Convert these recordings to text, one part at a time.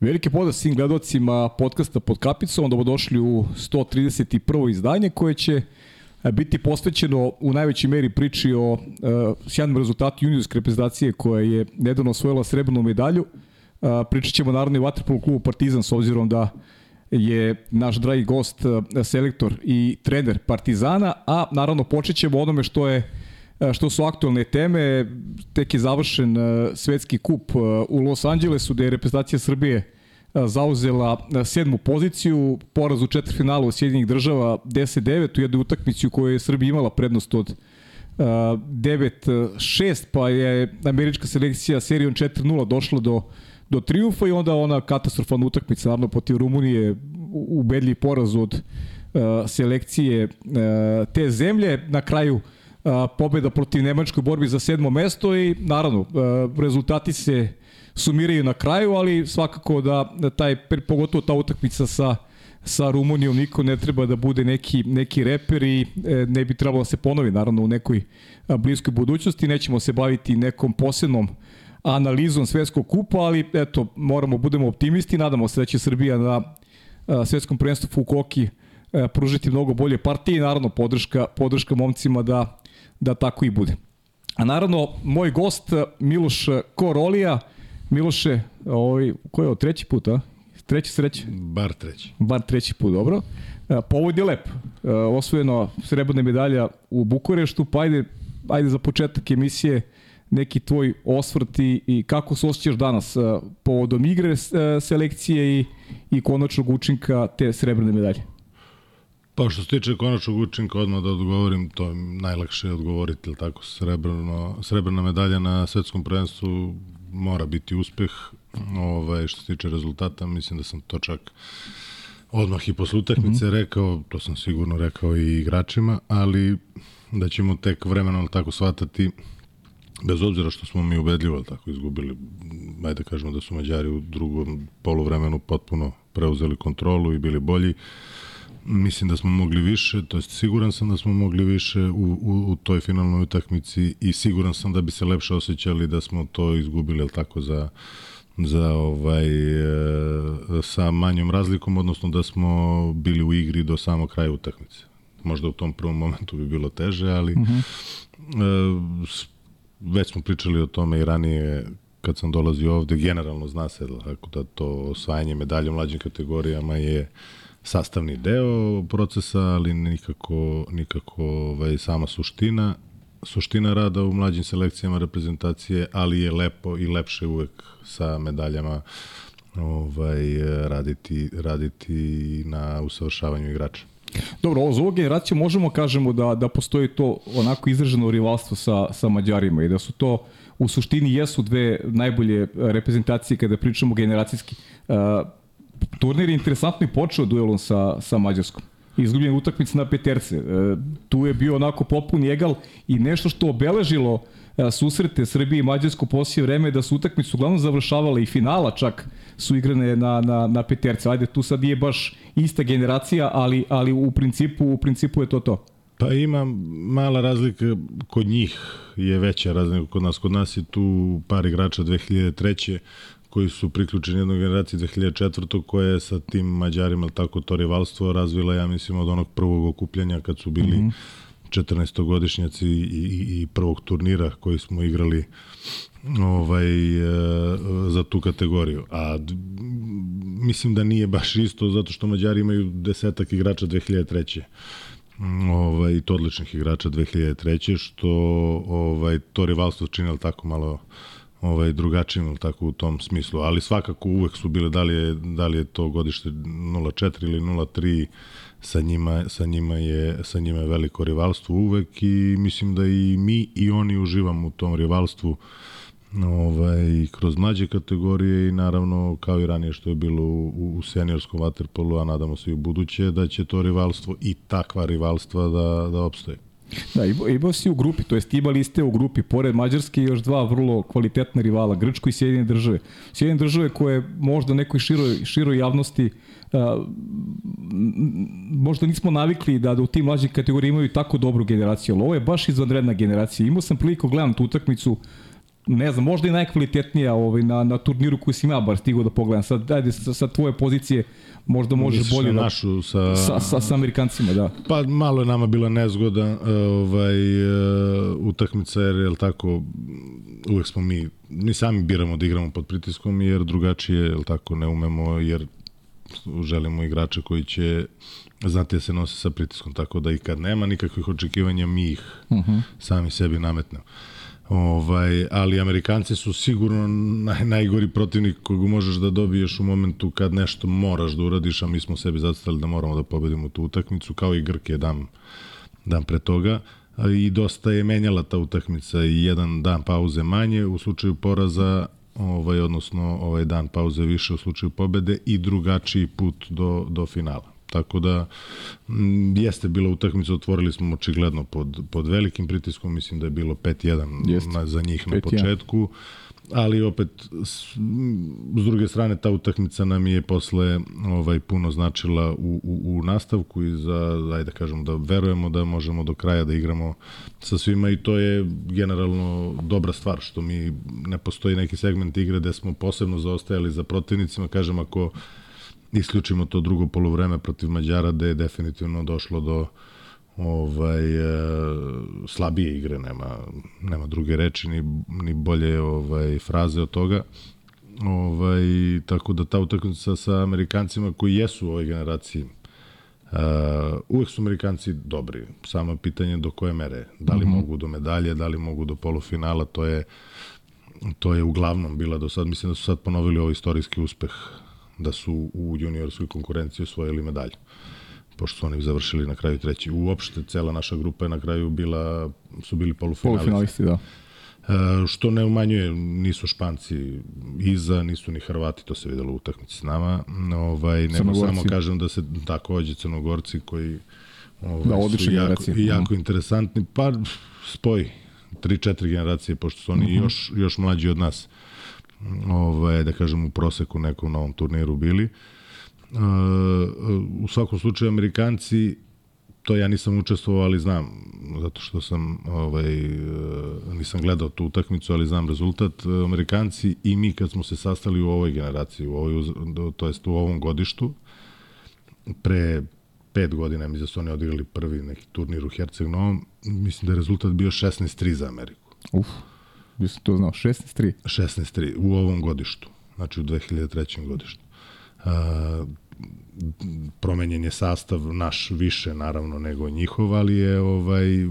Veliki pozdrav svim gledalcima podcasta pod kapicom, dobrodošli u 131. izdanje koje će e, biti posvećeno u najvećoj meri priči o uh, sjajnom rezultatu juniorske reprezentacije koja je nedavno osvojila srebrnu medalju. Uh, pričat ćemo naravno i Vatrpolu klubu Partizan s obzirom da je naš dragi gost uh, selektor i trener Partizana, a naravno počet ćemo onome što je što su aktualne teme, tek je završen svetski kup u Los Angelesu gde je reprezentacija Srbije zauzela sedmu poziciju, poraz u četvrfinalu Sjedinjenih država 10-9 u jednoj utakmici u kojoj je Srbija imala prednost od 9-6, pa je američka selekcija serijom 4-0 došla do, do triumfa i onda ona katastrofalna utakmica, naravno protiv Rumunije, ubedljiv poraz od selekcije te zemlje. Na kraju pobeda protiv Nemačkoj borbi za sedmo mesto i naravno rezultati se sumiraju na kraju, ali svakako da, da taj, pogotovo ta utakmica sa sa Rumunijom niko ne treba da bude neki, neki reper i e, ne bi trebalo da se ponovi naravno u nekoj bliskoj budućnosti. Nećemo se baviti nekom posebnom analizom svetskog kupa, ali eto, moramo, budemo optimisti, nadamo se da će Srbija na svetskom prvenstvu Fukoki e, pružiti mnogo bolje partije i naravno podrška, podrška momcima da, da tako i bude. A naravno, moj gost Miloš Korolija, Miloše, ovaj, ko je ovo, treći put, a? Treći sreć? Bar treći. Bar treći put, dobro. E, povod je lep. Osvojeno srebrna medalja u Bukureštu, pa ajde, ajde za početak emisije neki tvoj osvrt i, i kako se osjećaš danas povodom igre selekcije i, i konačnog učinka te srebrne medalje? Pa što se tiče konačnog učinka, odmah da odgovorim, to je najlakše odgovoriti, ili tako, srebrno, srebrna medalja na svetskom prvenstvu mora biti uspeh. Ovaj, što se tiče rezultata, mislim da sam to čak odmah i posle utakmice mm -hmm. rekao, to sam sigurno rekao i igračima, ali da ćemo tek vremenom tako shvatati bez obzira što smo mi ubedljivo tako izgubili, ajde kažemo da su Mađari u drugom poluvremenu potpuno preuzeli kontrolu i bili bolji. Uh, Mislim da smo mogli više, to jest siguran sam da smo mogli više u, u, u toj finalnoj utakmici i siguran sam da bi se lepše osjećali da smo to izgubili, al tako, za, za ovaj, e, sa manjom razlikom, odnosno da smo bili u igri do samog kraja utakmice. Možda u tom prvom momentu bi bilo teže, ali uh -huh. e, već smo pričali o tome i ranije kad sam dolazio ovde, generalno zna se tako da to osvajanje medalje u mlađim kategorijama je sastavni deo procesa, ali nikako, nikako ovaj, sama suština. Suština rada u mlađim selekcijama reprezentacije, ali je lepo i lepše uvek sa medaljama ovaj, raditi, raditi na usavršavanju igrača. Dobro, ovo za ovu generaciju možemo kažemo da, da postoji to onako izraženo rivalstvo sa, sa Mađarima i da su to u suštini jesu dve najbolje reprezentacije kada pričamo generacijski. Uh, turnir je interesantno i počeo duelom sa, sa Mađarskom. Izgubljen utakmica na peterce. E, tu je bio onako popun egal i nešto što obeležilo e, susrete Srbije i Mađarsko poslije vreme da su utakmice uglavnom završavale i finala čak su igrane na, na, na peterce. Ajde, tu sad nije baš ista generacija, ali, ali u, principu, u principu je to to. Pa ima mala razlika kod njih je veća razlika kod nas. Kod nas je tu par igrača 2003 koji su priključeni jednoj generaciji 2004. koja je sa tim Mađarima, tako to rivalstvo razvila, ja mislim, od onog prvog okupljanja kad su bili mm -hmm. 14-godišnjaci i, i, i prvog turnira koji smo igrali ovaj, e, za tu kategoriju. A mislim da nije baš isto zato što Mađari imaju desetak igrača 2003 ovaj, to odličnih igrača 2003. što ovaj, to rivalstvo čini tako malo ovaj drugačijim tako u tom smislu, ali svakako uvek su bile da li je da li je to godište 04 ili 03 sa njima sa njima je sa njima je veliko rivalstvo uvek i mislim da i mi i oni uživamo u tom rivalstvu ovaj, kroz mlađe kategorije i naravno kao i ranije što je bilo u, u seniorskom vaterpolu, a nadamo se i u buduće da će to rivalstvo i takva rivalstva da, da opstoje. Da, imao si u grupi, to jest imali ste u grupi, pored Mađarske još dva vrlo kvalitetna rivala, Grčko i Sjedinje države. Sjedinje države koje možda nekoj široj, široj javnosti a, možda nismo navikli da, da u tim mlađim kategorijama imaju tako dobru generaciju, ali ovo je baš izvanredna generacija. Imao sam priliku, gledam tu utakmicu, ne znam, možda i najkvalitetnija ovaj, na, na turniru koji si ja bar stigao da pogledam. Sad, ajde, sa, sa tvoje pozicije možda može Misliš bolje na da, našu sa... sa, sa, sa Amerikancima, da. Pa malo je nama bila nezgoda ovaj, uh, utakmica jer, jel tako, uvek smo mi, mi sami biramo da igramo pod pritiskom jer drugačije, jel tako, ne umemo jer želimo igrače koji će znati da se nose sa pritiskom, tako da i kad nema nikakvih očekivanja, mi ih uh -huh. sami sebi nametnemo. Ovaj, ali Amerikanci su sigurno naj, najgori protivnik kojeg možeš da dobiješ u momentu kad nešto moraš da uradiš, a mi smo sebi zacitali da moramo da pobedimo tu utakmicu, kao i Grke dan, dan pre toga i dosta je menjala ta utakmica i jedan dan pauze manje u slučaju poraza ovaj odnosno ovaj dan pauze više u slučaju pobede i drugačiji put do do finala. Tako da m, jeste bila utakmica, otvorili smo očigledno pod, pod velikim pritiskom, mislim da je bilo 5-1 za njih na početku, ali opet s, s druge strane ta utakmica nam je posle ovaj puno značila u, u, u nastavku i za ajde da kažem da verujemo da možemo do kraja da igramo sa svima i to je generalno dobra stvar što mi ne postoji neki segment igre gde smo posebno zaostajali za protivnicima. Kažem ako isključimo to drugo polovreme protiv Mađara da je definitivno došlo do ovaj e, slabije igre nema nema druge reči ni ni bolje ovaj fraze od toga. Ovaj tako da ta utakmica sa Amerikancima koji jesu u ovoj generaciji Uh, uvek su Amerikanci dobri, samo pitanje do koje mere, da li mm -hmm. mogu do medalje, da li mogu do polufinala, to je to je uglavnom bila do sad, mislim da su sad ponovili ovaj istorijski uspeh da su u juniorskoj konkurenciji osvojili medalju pošto su oni završili na kraju treći. Uopšte cela naša grupa je na kraju bila, su bili polufinalisti. Polufinalisti, da. E, što ne umanjuje, nisu Španci iza, nisu ni Hrvati, to se videlo u utakmici s nama. Ovaj, nego samo kažem da se takođe Crnogorci koji ovaj, da, su jako, jako mm. interesantni, pa spoj tri, četiri generacije, pošto su oni mm -hmm. još, još mlađi od nas ovaj, da kažem u proseku nekom novom turniru bili. Uh, u svakom slučaju Amerikanci to ja nisam učestvovao, ali znam, zato što sam ovaj, nisam gledao tu utakmicu, ali znam rezultat. Amerikanci i mi kad smo se sastali u ovoj generaciji, u ovoj, to jest u ovom godištu, pre pet godina, mislim da su oni odigrali prvi neki turnir u Herceg Novom, mislim da je rezultat bio 16-3 za Ameriku. Uf. Se to znao, 16-3? 16-3, u ovom godištu, znači u 2003. godištu. A, promenjen je sastav naš više naravno nego njihov, ali je ovaj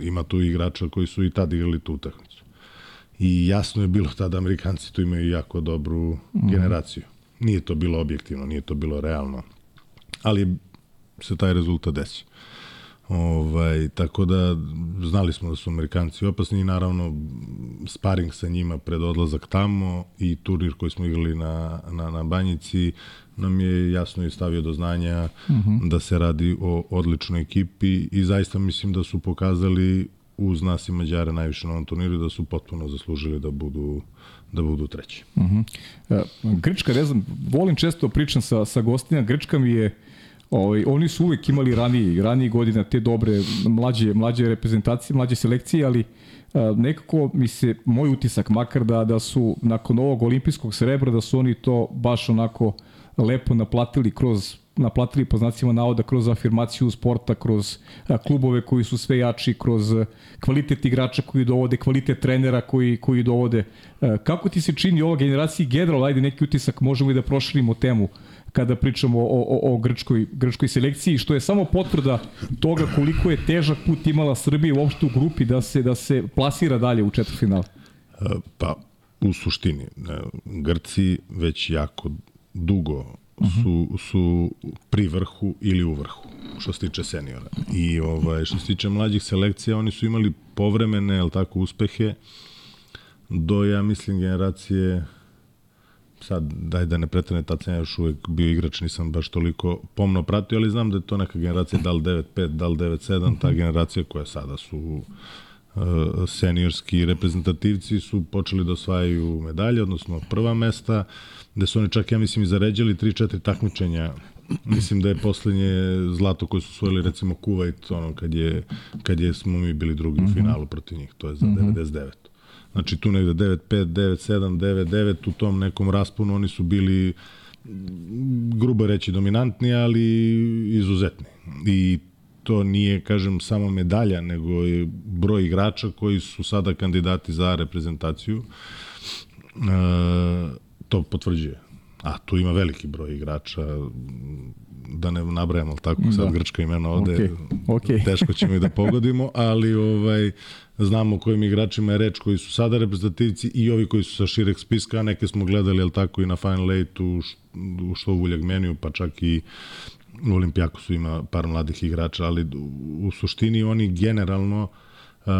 ima tu igrača koji su i tad igrali tu utakmicu. I jasno je bilo tada Amerikanci tu imaju jako dobru mm. generaciju. Nije to bilo objektivno, nije to bilo realno. Ali se taj rezultat desio. Ovaj, tako da znali smo da su Amerikanci opasni i naravno sparing sa njima pred odlazak tamo i turnir koji smo igrali na, na, na Banjici nam je jasno i stavio do znanja mhm. -huh. da se radi o odličnoj ekipi i zaista mislim da su pokazali uz nas i Mađare najviše na ovom turniru da su potpuno zaslužili da budu da budu treći. Uh -huh. e, Grčka, ne znam, volim često pričam sa, sa gostima, Grčka mi je Ovaj, oni su uvek imali ranije, ranije godina te dobre mlađe, mlađe reprezentacije, mlađe selekcije, ali a, nekako mi se, moj utisak, makar da, da su nakon ovog olimpijskog srebra, da su oni to baš onako lepo naplatili kroz naplatili po znacima navoda kroz afirmaciju sporta, kroz klubove koji su sve jači, kroz kvalitet igrača koji dovode, kvalitet trenera koji, koji dovode. Kako ti se čini ova generacija general, ajde neki utisak, možemo i da proširimo temu kada pričamo o, o, o grčkoj, grčkoj selekciji, što je samo potvrda toga koliko je težak put imala Srbija uopšte u grupi da se, da se plasira dalje u četvrtfinal. E, pa, u suštini, Grci već jako dugo su, su pri vrhu ili u vrhu što se tiče seniora. I ovaj, što se tiče mlađih selekcija, oni su imali povremene, el tako, uspehe do, ja mislim, generacije sad, daj da ne pretene, tad sam ja još uvek bio igrač, nisam baš toliko pomno pratio, ali znam da je to neka generacija, da li 9-5, da li 9-7, ta generacija koja sada su uh, seniorski reprezentativci su počeli da osvajaju medalje, odnosno prva mesta, gde su oni čak, ja mislim, i zaređali 3-4 takmičenja mislim da je poslednje zlato koje su osvojili recimo Kuwait ono kad je kad je smo mi bili drugi u mhm. finalu protiv njih to je za mm -hmm. 99 Znači tu negde 9-5, 9-7, 9-9, u tom nekom rasponu oni su bili grubo reći dominantni, ali izuzetni. I to nije, kažem, samo medalja, nego je broj igrača koji su sada kandidati za reprezentaciju. E, to potvrđuje. A tu ima veliki broj igrača, da ne nabrajamo tako da. sad grčka imena ovde, okay. Okay. teško ćemo i da pogodimo, ali ovaj znamo o kojim igračima je reč koji su sada reprezentativci i ovi koji su sa šireg spiska, neke smo gledali, jel tako, i na Final Eight u, u što u Vuljagmeniju, pa čak i u Olimpijakosu ima par mladih igrača, ali u suštini oni generalno uh,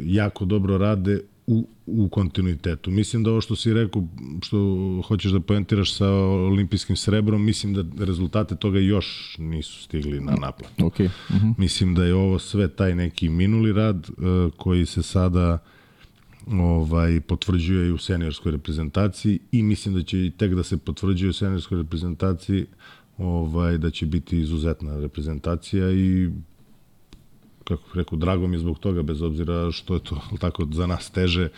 jako dobro rade u, u kontinuitetu. Mislim da ovo što si rekao, što hoćeš da poentiraš sa olimpijskim srebrom, mislim da rezultate toga još nisu stigli na naplat. Okay. Uh -huh. Mislim da je ovo sve taj neki minuli rad uh, koji se sada ovaj potvrđuje i u seniorskoj reprezentaciji i mislim da će i tek da se potvrđuje u seniorskoj reprezentaciji ovaj da će biti izuzetna reprezentacija i kako rekao, drago mi je zbog toga, bez obzira što je to tako za nas teže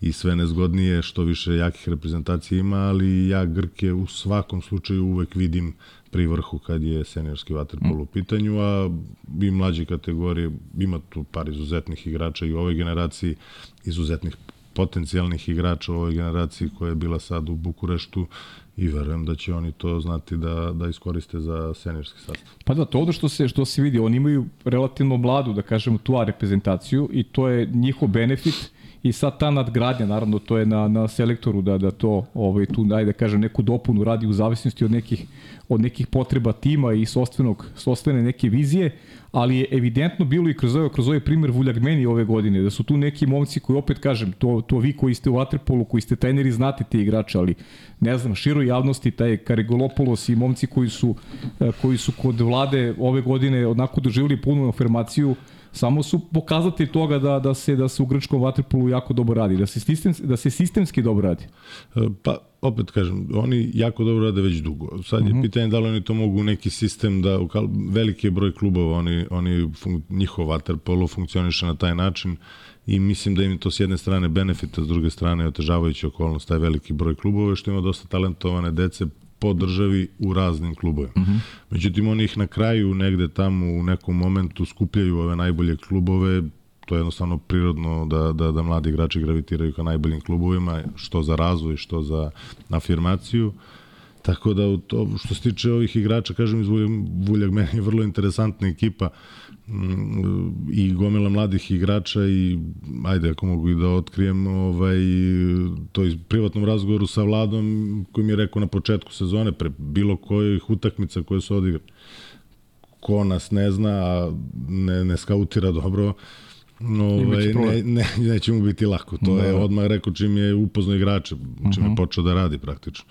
i sve nezgodnije, što više jakih reprezentacija ima, ali ja Grke u svakom slučaju uvek vidim pri vrhu kad je seniorski vaterpol u pitanju, a i mlađe kategorije, ima tu par izuzetnih igrača i u ovoj generaciji, izuzetnih potencijalnih igrača u ovoj generaciji koja je bila sad u Bukureštu i verujem da će oni to znati da, da iskoriste za seniorski sastav. Pa da, to ovde što se, što se vidi, oni imaju relativno mladu, da kažemo, tu reprezentaciju i to je njihov benefit i sad ta nadgradnja, naravno, to je na, na selektoru da, da to, ovaj, tu, ajde da kažem, neku dopunu radi u zavisnosti od nekih, od nekih potreba tima i sostvenog, sostvene neke vizije, ali je evidentno bilo i kroz ovaj, kroz ovaj primer Vuljagmeni ove godine, da su tu neki momci koji, opet kažem, to, to vi koji ste u Waterpolu, koji ste treneri, znate te igrače, ali ne znam, široj javnosti, taj Karigolopolos i momci koji su, eh, koji su kod vlade ove godine onako doživili punu afirmaciju, samo su pokazati toga da, da se da se u grčkom vaterpolu jako dobro radi, da se, sistem, da se sistemski dobro radi. E, pa, opet kažem, oni jako dobro rade već dugo. Sad je uh mhm. -huh. pitanje da li oni to mogu neki sistem da, veliki je broj klubova, oni, oni fun, njihov vaterpolo funkcioniše na taj način i mislim da im to s jedne strane benefita, s druge strane otežavajući okolnost, taj veliki broj klubova, što ima dosta talentovane dece, po državi u raznim klubovima. Mhm. -huh. Međutim, oni ih na kraju negde tamo u nekom momentu skupljaju ove najbolje klubove, to je jednostavno prirodno da, da, da mladi igrači gravitiraju ka najboljim klubovima, što za razvoj, što za afirmaciju. Tako da, u to, što se tiče ovih igrača, kažem, iz Vuljag, meni je vrlo interesantna ekipa. Uh, i gomila mladih igrača i ajde ako mogu i da otkrijem ovaj, to iz privatnom razgovoru sa Vladom koji mi je rekao na početku sezone pre bilo kojih utakmica koje su odigrane ko nas ne zna a ne, ne skautira dobro ovaj, ne, ne, neće mu biti lako. To da. je odmah rekao čim je upoznao igrače, čim uh -huh. je mhm. počeo da radi praktično.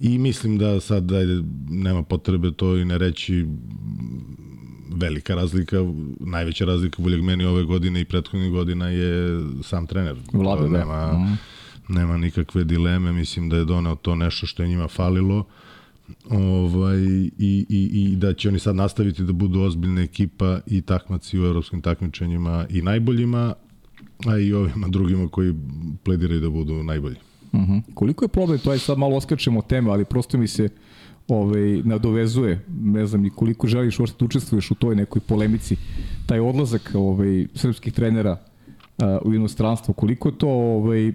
I mislim da sad ajde, nema potrebe to i ne reći velika razlika, najveća razlika u meni ove godine i prethodnih godina je sam trener. Vlade, da. Nema, mm. nema nikakve dileme, mislim da je doneo to nešto što je njima falilo ovaj, i, i, i da će oni sad nastaviti da budu ozbiljna ekipa i takmaci u evropskim takmičenjima i najboljima, a i ovima drugima koji plediraju da budu najbolji. Mhm. -huh. Koliko je problem, to je sad malo oskačemo teme, ali prosto mi se uh, ovaj, nadovezuje, ne znam ni koliko želiš uopšte da učestvuješ u toj nekoj polemici, taj odlazak ovaj, srpskih trenera uh, u inostranstvo, koliko to, ovaj,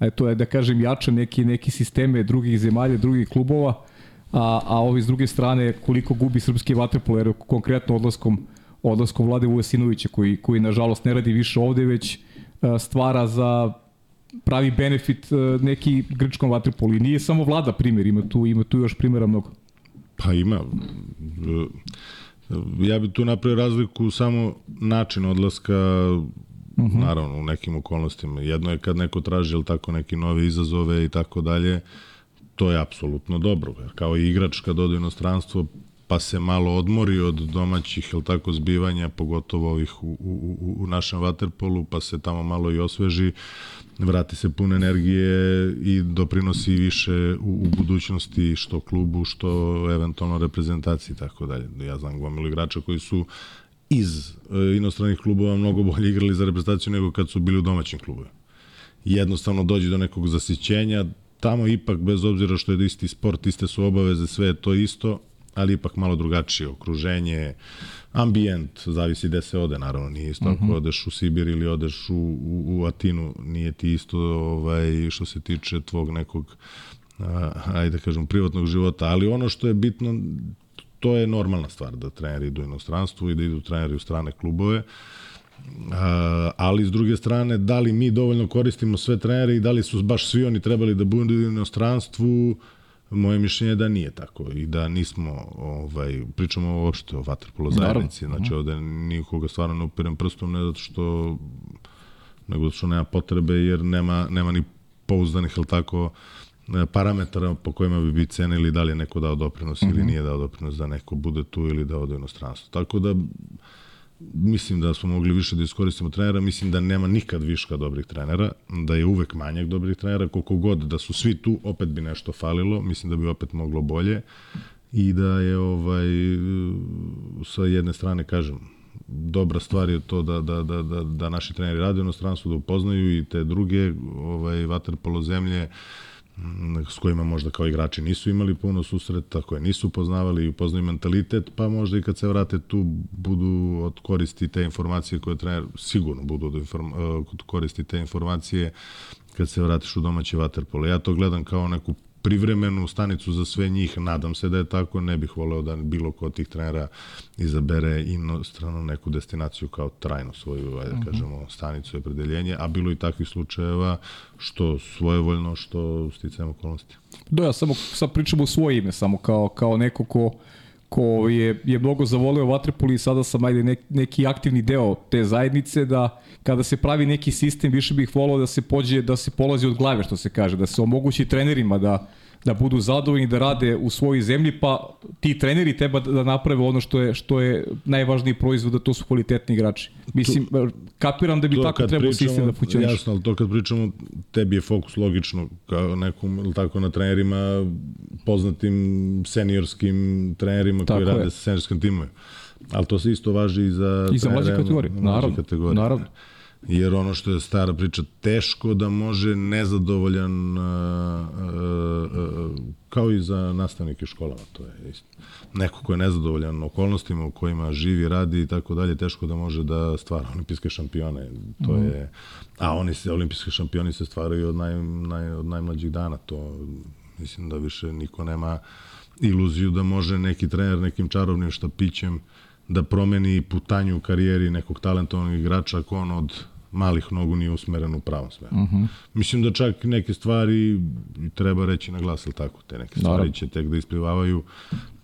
eto, da kažem, jača neki, neki sisteme drugih zemalja, drugih klubova, a, a ovi s druge strane koliko gubi srpski vaterpolo, jer konkretno odlaskom, odlaskom Vlade Vujasinovića, koji, koji nažalost ne radi više ovde, već stvara za pravi benefit e, neki grčkom vaterpolu i nije samo vlada primjer, ima tu, ima tu još primjera mnogo. Pa ima. Ja bih tu napravio razliku samo način odlaska Uh mhm. -huh. naravno u nekim okolnostima. Jedno je kad neko traži ili tako neki nove izazove i tako dalje, to je apsolutno dobro. Jer kao i igrač kad ode u inostranstvo, pa se malo odmori od domaćih ili tako zbivanja, pogotovo ovih u, u, u našem vaterpolu, pa se tamo malo i osveži vrati se pun energije i doprinosi više u, u budućnosti što klubu, što eventualno reprezentaciji tako dalje. Ja znam gomilu igrača koji su iz e, inostranih klubova mnogo bolje igrali za reprezentaciju nego kad su bili u domaćim klubovima. jednostavno dođe do nekog zasićenja, tamo ipak, bez obzira što je isti sport, iste su obaveze, sve je to isto, ali ipak malo drugačije okruženje, ambijent, zavisi gde se ode, naravno, nije isto uh ako mhm. odeš u Sibir ili odeš u, u, u Atinu, nije ti isto ovaj, što se tiče tvog nekog a, ajde da kažem, privatnog života, ali ono što je bitno, to je normalna stvar da treneri idu u inostranstvo i da idu treneri u strane klubove. Uh, ali s druge strane, da li mi dovoljno koristimo sve trenere i da li su baš svi oni trebali da budu u inostranstvu, moje mišljenje je da nije tako i da nismo, ovaj, pričamo uopšte o vaterpolo zajednici, znači mhm. ovde nikoga stvarno ne upirem prstom, ne zato što nego zato što nema potrebe jer nema, nema ni pouzdanih, ili tako, E, parametara po kojima bi bi cenili da li je neko dao doprinos mm -hmm. ili mhm. nije dao doprinos da neko bude tu ili da ode u inostranstvo. Tako da mislim da smo mogli više da iskoristimo trenera, mislim da nema nikad viška dobrih trenera, da je uvek manjak dobrih trenera, koliko god da su svi tu, opet bi nešto falilo, mislim da bi opet moglo bolje i da je ovaj sa jedne strane kažem dobra stvar je to da, da, da, da, da naši treneri rade u inostranstvu, da upoznaju i te druge ovaj, vaterpolo zemlje, uh, s kojima možda kao igrači nisu imali puno susreta, koje nisu poznavali i upoznaju mentalitet, pa možda i kad se vrate tu budu od koristi te informacije koje trener sigurno budu od inform, koristi te informacije kad se vratiš u domaći vaterpolo. Ja to gledam kao neku privremenu stanicu za sve njih. Nadam se da je tako, ne bih voleo da bilo ko od tih trenera izabere inostrano neku destinaciju kao trajno svoju, ajde da mhm. kažemo, stanicu i opredeljenje, a bilo i takvih slučajeva što svojevoljno, što sticajem okolnosti. Da, ja samo sad pričam u svoje ime, samo kao, kao neko ko ko je, je mnogo zavoleo Vatrepoli i sada sam ajde nek, neki aktivni deo te zajednice da kada se pravi neki sistem više bih volao da se pođe da se polazi od glave što se kaže da se omogući trenerima da da budu zadovoljni da rade u svojoj zemlji, pa ti treneri treba da naprave ono što je što je najvažniji proizvod, da to su kvalitetni igrači. Mislim, to, kapiram da bi tako trebao sistem da funkcioniše. Jasno, ali to kad pričamo, tebi je fokus logično kao nekom, ili tako, na trenerima, poznatim seniorskim trenerima tako koji je. rade sa seniorskim timovima. Ali to se isto važi i za, I za mlađe kategorije, naravno. Kategorije. naravno jer ono što je stara priča, teško da može nezadovoljan, uh, uh, uh, kao i za nastavnike u školama, to je isto. Neko ko je nezadovoljan okolnostima u kojima živi, radi i tako dalje, teško da može da stvara olimpijske šampione. To mm. je, a oni se, olimpijski šampioni se stvaraju od, naj, naj, od najmlađih dana, to mislim da više niko nema iluziju da može neki trener nekim čarobnim štapićem da promeni putanju u karijeri nekog talentovnog igrača ako on od malih nogu nije usmeren u pravom smeru. Uh mhm. -huh. Mislim da čak neke stvari treba reći na glas, tako, te neke stvari Naravno. će tek da isplivavaju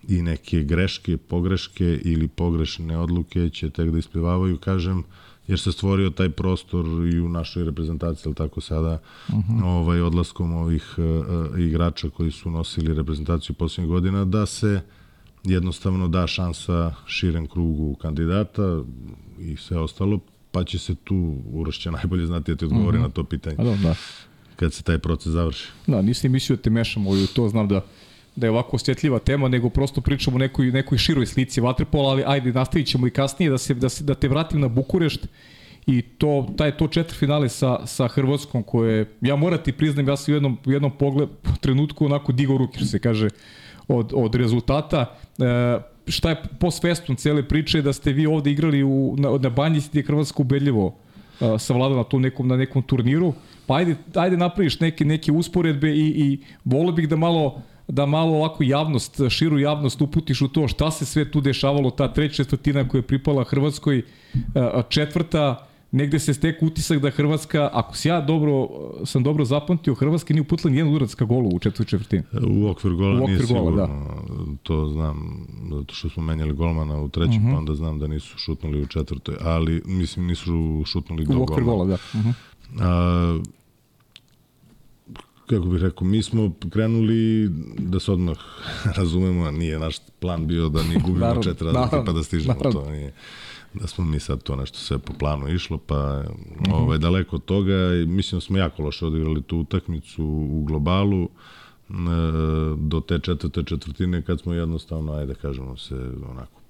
i neke greške, pogreške ili pogrešne odluke će tek da isplivavaju, kažem, jer se stvorio taj prostor i u našoj reprezentaciji, ali tako sada, uh mhm. -huh. ovaj, odlaskom ovih uh, igrača koji su nosili reprezentaciju poslednjih godina, da se jednostavno da šansa širem krugu kandidata i sve ostalo, pa će se tu Uroš najbolje znati da ti odgovori mm -hmm. na to pitanje. A da, da. Kad se taj proces završi. Da, nisam mislio da te mešamo u to, znam da da je ovako osjetljiva tema, nego prosto pričamo o nekoj, nekoj široj slici vaterpola, ali ajde, nastavit ćemo i kasnije da, se, da, se, da te vratim na Bukurešt i to, taj to četiri finale sa, sa Hrvatskom koje, ja morati priznam, ja sam u jednom, u jednom pogled, trenutku onako digao ruke, što se kaže, od, od rezultata. E, šta je post festum cele priče da ste vi ovde igrali u, na, na banji gde je Hrvatska ubedljivo uh, savladala na, tom nekom, na nekom turniru. Pa ajde, ajde napraviš neke, neke usporedbe i, i volio bih da malo da malo ovako javnost, širu javnost uputiš u to šta se sve tu dešavalo, ta treća četvrtina koja je pripala Hrvatskoj, četvrta, negde se stek utisak da Hrvatska, ako si ja dobro, sam dobro zapamtio, Hrvatska nije uputila nijedan udarac ka golu u četvrtoj četvrtini. U okvir gola u okvir nije gola, sigurno, da. to znam, zato što smo menjali golmana u trećem, uh -huh. pa onda znam da nisu šutnuli u četvrtoj, ali mislim nisu šutnuli do gola. U okvir gola, da. Uh -huh. A, kako bih rekao, mi smo krenuli da se odmah razumemo, nije naš plan bio da mi gubimo četiri razlike pa da stižemo naravno. to. Nije da smo mi sad to nešto sve po planu išlo, pa -hmm. ovaj, daleko od toga. Mislim da smo jako loše odigrali tu utakmicu u globalu e, do te četvrte četvrtine kad smo jednostavno, ajde da kažemo se onako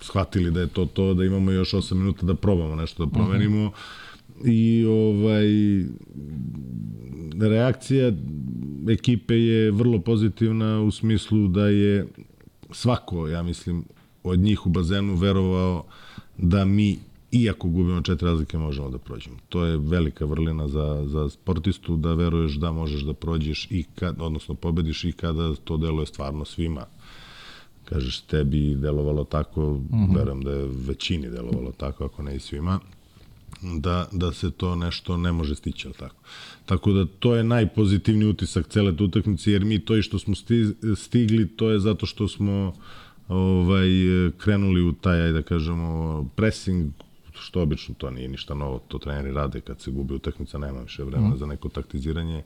shvatili da je to to, da imamo još 8 minuta da probamo nešto da promenimo. Mm -hmm i ovaj reakcija ekipe je vrlo pozitivna u smislu da je svako, ja mislim, od njih u bazenu verovao da mi iako gubimo četiri razlike, možemo da prođemo. To je velika vrlina za, za sportistu, da veruješ da možeš da prođeš i kad, odnosno pobediš i kada to deluje stvarno svima. Kažeš, tebi delovalo tako, mm -hmm. verujem da je većini delovalo tako, ako ne i svima, da, da se to nešto ne može stići, ali tako. Tako da to je najpozitivniji utisak cele te utakmice, jer mi to i što smo stigli, to je zato što smo ovaj, krenuli u taj, ajde da kažemo, pressing, što obično to nije ništa novo, to treneri rade kad se gubi utakmica, nema više vremena mm. za neko taktiziranje.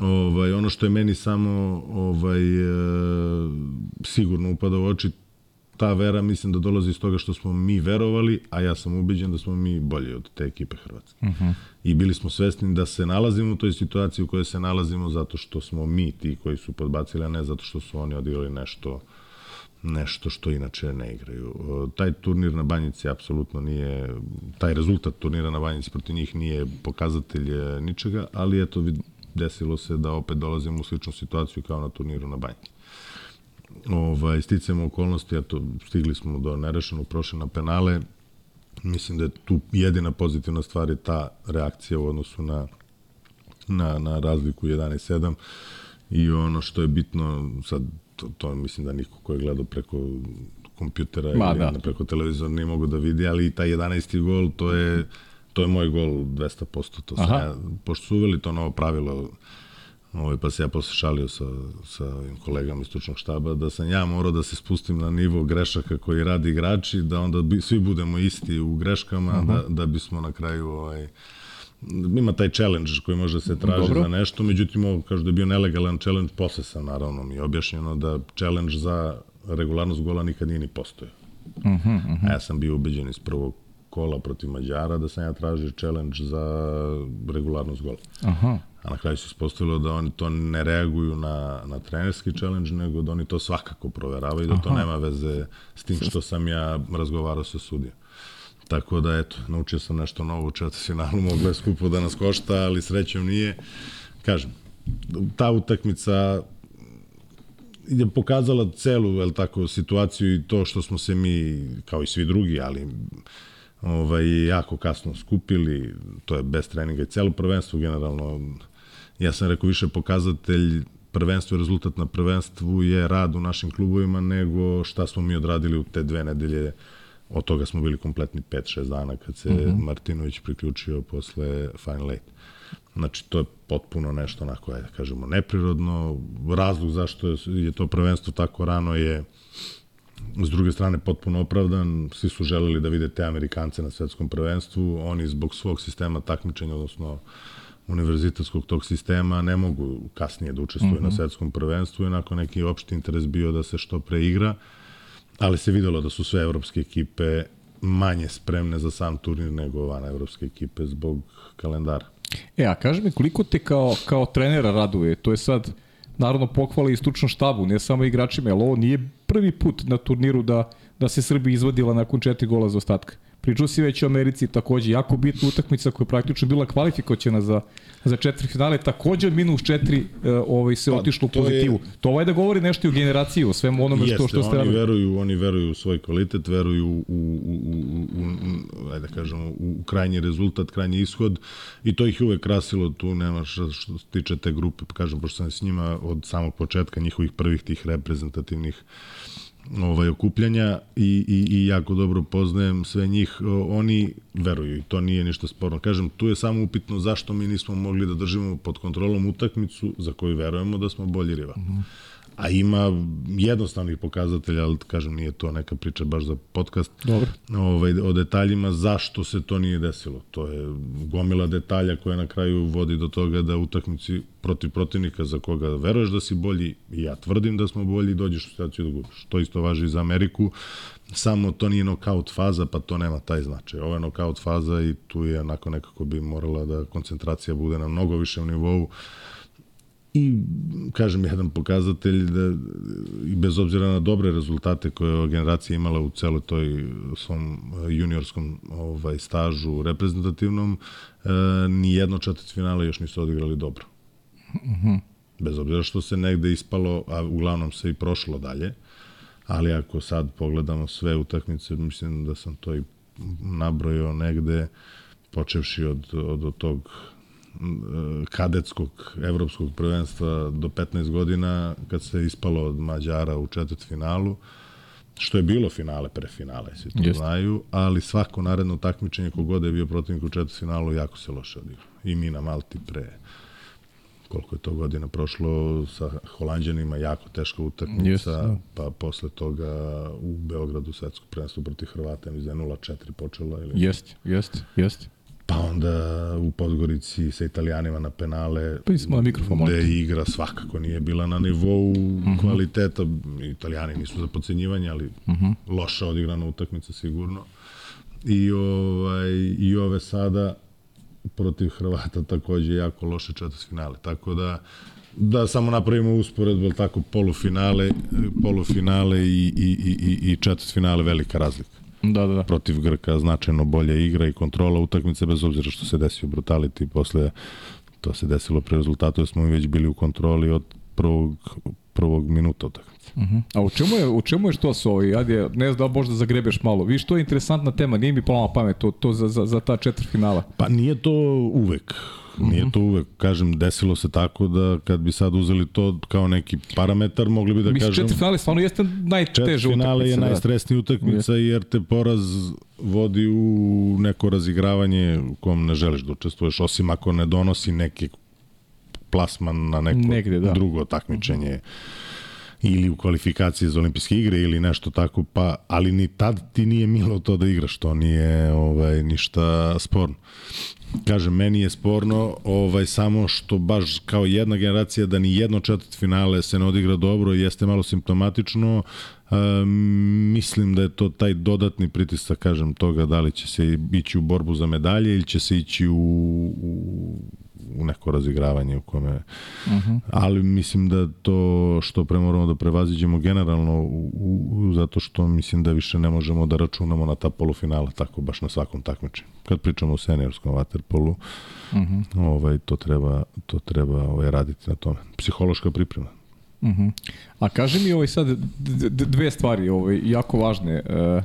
Ovaj, ono što je meni samo ovaj, e, sigurno upada u oči, ta vera mislim da dolazi iz toga što smo mi verovali, a ja sam ubeđen da smo mi bolji od te ekipe Hrvatske. Uh mhm. -huh. I bili smo svesni da se nalazimo u toj situaciji u kojoj se nalazimo zato što smo mi ti koji su podbacili, a ne zato što su oni odigrali nešto uh, nešto što inače ne igraju. Taj turnir na Banjici apsolutno nije, taj rezultat turnira na Banjici protiv njih nije pokazatelj e, ničega, ali eto desilo se da opet dolazimo u sličnu situaciju kao na turniru na Banjici. Ovaj, sticamo okolnosti, eto, stigli smo do nerešenog, prošle na penale, mislim da je tu jedina pozitivna stvar je ta reakcija u odnosu na, na, na razliku 11-7 i ono što je bitno, sad to, to mislim da niko ko je gledao preko kompjutera Ma, ili da. preko televizora nije mogu da vidi, ali i taj 11. gol, to je, to je moj gol 200%. To sam ja, pošto su uveli to novo pravilo, ovaj, pa se ja posle šalio sa, sa kolegama iz stručnog štaba, da sam ja morao da se spustim na nivo grešaka koji radi igrači, da onda bi, svi budemo isti u greškama, uh -huh. da, da bismo na kraju ovaj, ima taj challenge koji može da se traži Dobro. za nešto, međutim ovo kažu da je bio nelegalan challenge, posle sam naravno mi objašnjeno da challenge za regularnost gola nikad nije ni postojao. Uh -huh, uh -huh. A ja sam bio ubeđen iz prvog kola protiv Mađara da sam ja tražio challenge za regularnost gola. Aha. A na kraju se ispostavilo da oni to ne reaguju na, na trenerski challenge, nego da oni to svakako proveravaju, da Aha. to nema veze s tim što sam ja razgovarao sa sudijom. Tako da, eto, naučio sam nešto novo u četvrtfinalu, moglo je skupo da nas košta, ali srećom nije. Kažem, ta utakmica je pokazala celu el tako, situaciju i to što smo se mi, kao i svi drugi, ali ovaj, jako kasno skupili, to je bez treninga i celo prvenstvo generalno, ja sam rekao više pokazatelj prvenstvo i rezultat na prvenstvu je rad u našim klubovima nego šta smo mi odradili u te dve nedelje Od toga smo bili kompletni 5-6 dana kad se mhm. -huh. Martinović priključio posle Final Eight. Znači, to je potpuno nešto onako, ajde da kažemo, neprirodno. Razlog zašto je to prvenstvo tako rano je s druge strane potpuno opravdan. Svi su želeli da vide te Amerikance na svetskom prvenstvu. Oni zbog svog sistema takmičenja, odnosno univerzitetskog tog sistema, ne mogu kasnije da učestvuju uh -huh. na mhm. svetskom prvenstvu i nakon neki opšti interes bio da se što pre igra. Uh, ali se videlo da su sve evropske ekipe manje spremne za sam turnir nego van evropske ekipe zbog kalendara. E, a kaži mi koliko te kao, kao trenera raduje? To je sad, naravno, pohvala i stručnom štabu, ne samo igračima, ali ovo nije prvi put na turniru da, da se Srbija izvodila nakon četiri gola za ostatka. Pričao si već o Americi, takođe jako bitna utakmica koja je praktično bila kvalifikacijena za, za četiri finale, takođe minus četiri e, ovaj, se pa, otišlo u pozitivu. Je... To ovaj da govori nešto i o generaciji, o svemu onome Jeste, što, što ste radili. Veruju, oni veruju u svoj kvalitet, veruju u, u, u, u, u, ajde da kažemo, u krajnji rezultat, krajnji ishod i to ih uvek krasilo, tu nema što, što se tiče te grupe, kažem, pošto sam s njima od samog početka njihovih prvih tih reprezentativnih ovaj, okupljanja i, i, i jako dobro poznajem sve njih, oni veruju i to nije ništa sporno. Kažem, tu je samo upitno zašto mi nismo mogli da držimo pod kontrolom utakmicu za koju verujemo da smo bolji rival. Mm -hmm a ima jednostavnih pokazatelja, ali kažem, nije to neka priča baš za podcast, Dobro. Ovaj, o detaljima zašto se to nije desilo. To je gomila detalja koja na kraju vodi do toga da utakmici protiv protivnika za koga veruješ da si bolji, i ja tvrdim da smo bolji, dođeš u situaciju da gubiš. To isto važi i za Ameriku, samo to nije nokaut faza, pa to nema taj značaj. Ovo je nokaut faza i tu je onako nekako bi morala da koncentracija bude na mnogo višem nivou, i kažem jedan pokazatelj da i bez obzira na dobre rezultate koje je ova generacija imala u celoj toj svom juniorskom ovaj stažu reprezentativnom e, ni jedno četvrt finale još nisu odigrali dobro. Mhm. -huh. Bez obzira što se negde ispalo, a uglavnom se i prošlo dalje. Ali ako sad pogledamo sve utakmice, mislim da sam to i nabrojao negde, počevši od, od, od tog kadetskog evropskog prvenstva do 15 godina kad se ispalo od Mađara u četvrt finalu što je bilo finale pre finale, svi to Just. znaju, ali svako naredno takmičenje kogod je bio protivnik u četvrt finalu jako se loše odigrao. I mi na Malti pre koliko je to godina prošlo sa Holandjanima, jako teška utakmica, Just, da. pa posle toga u Beogradu svetsko prvenstvo protiv Hrvata, mislim da je 0-4 počela. Ili... Jeste, jeste, jeste pa onda u Podgorici sa Italijanima na penale pa smo na mikrofon gde igra svakako nije bila na nivou uh mhm. -huh. kvaliteta Italijani nisu za podcenjivanje ali uh mhm. -huh. loša odigrana utakmica sigurno i ovaj i ove sada protiv Hrvata takođe jako loše četvrtfinale tako da da samo napravimo usporedbu tako polufinale polufinale i i i i četvrtfinale velika razlika Da, da, da. Protiv Grka značajno bolja igra i kontrola utakmice bez obzira što se desio brutality posle to se desilo pre rezultatu, smo mi već bili u kontroli od prvog, prvog minuta utakmice. Uh mhm. -huh. A u čemu je, u čemu je što su ovi? Ajde, ne znam da možda zagrebeš malo. Vi što je interesantna tema, nije mi polama pamet to, to za, za, za ta četvr finala. Pa nije to uvek. Nije mhm. to uvek, kažem, desilo se tako da kad bi sad uzeli to kao neki parametar, mogli bi da Mislim, kažem... Mislim, finale stvarno jeste najteža utakmica. finale je da. najstresnija utakmica je. jer te poraz vodi u neko razigravanje u kom ne želiš da učestvuješ, osim ako ne donosi neki plasman na neko Negde, da. drugo takmičenje. Uh -huh ili u kvalifikaciji za olimpijske igre ili nešto tako, pa, ali ni tad ti nije milo to da igraš, to nije ovaj, ništa sporno. Kažem, meni je sporno ovaj samo što baš kao jedna generacija da ni jedno četvrt finale se ne odigra dobro jeste malo simptomatično. E, mislim da je to taj dodatni pritisak, kažem, toga da li će se ići u borbu za medalje ili će se ići u, u u neko razigravanje u kome uh mhm. -huh. ali mislim da to što pre moramo da prevaziđemo generalno u, u, zato što mislim da više ne možemo da računamo na ta polufinala tako baš na svakom takmičenju kad pričamo o seniorskom waterpolu uh mhm. -huh. ovaj to treba to treba ovaj raditi na tome psihološka priprema Uh mhm. -huh. A kaže mi ovaj sad dve stvari ovaj jako važne. Uh,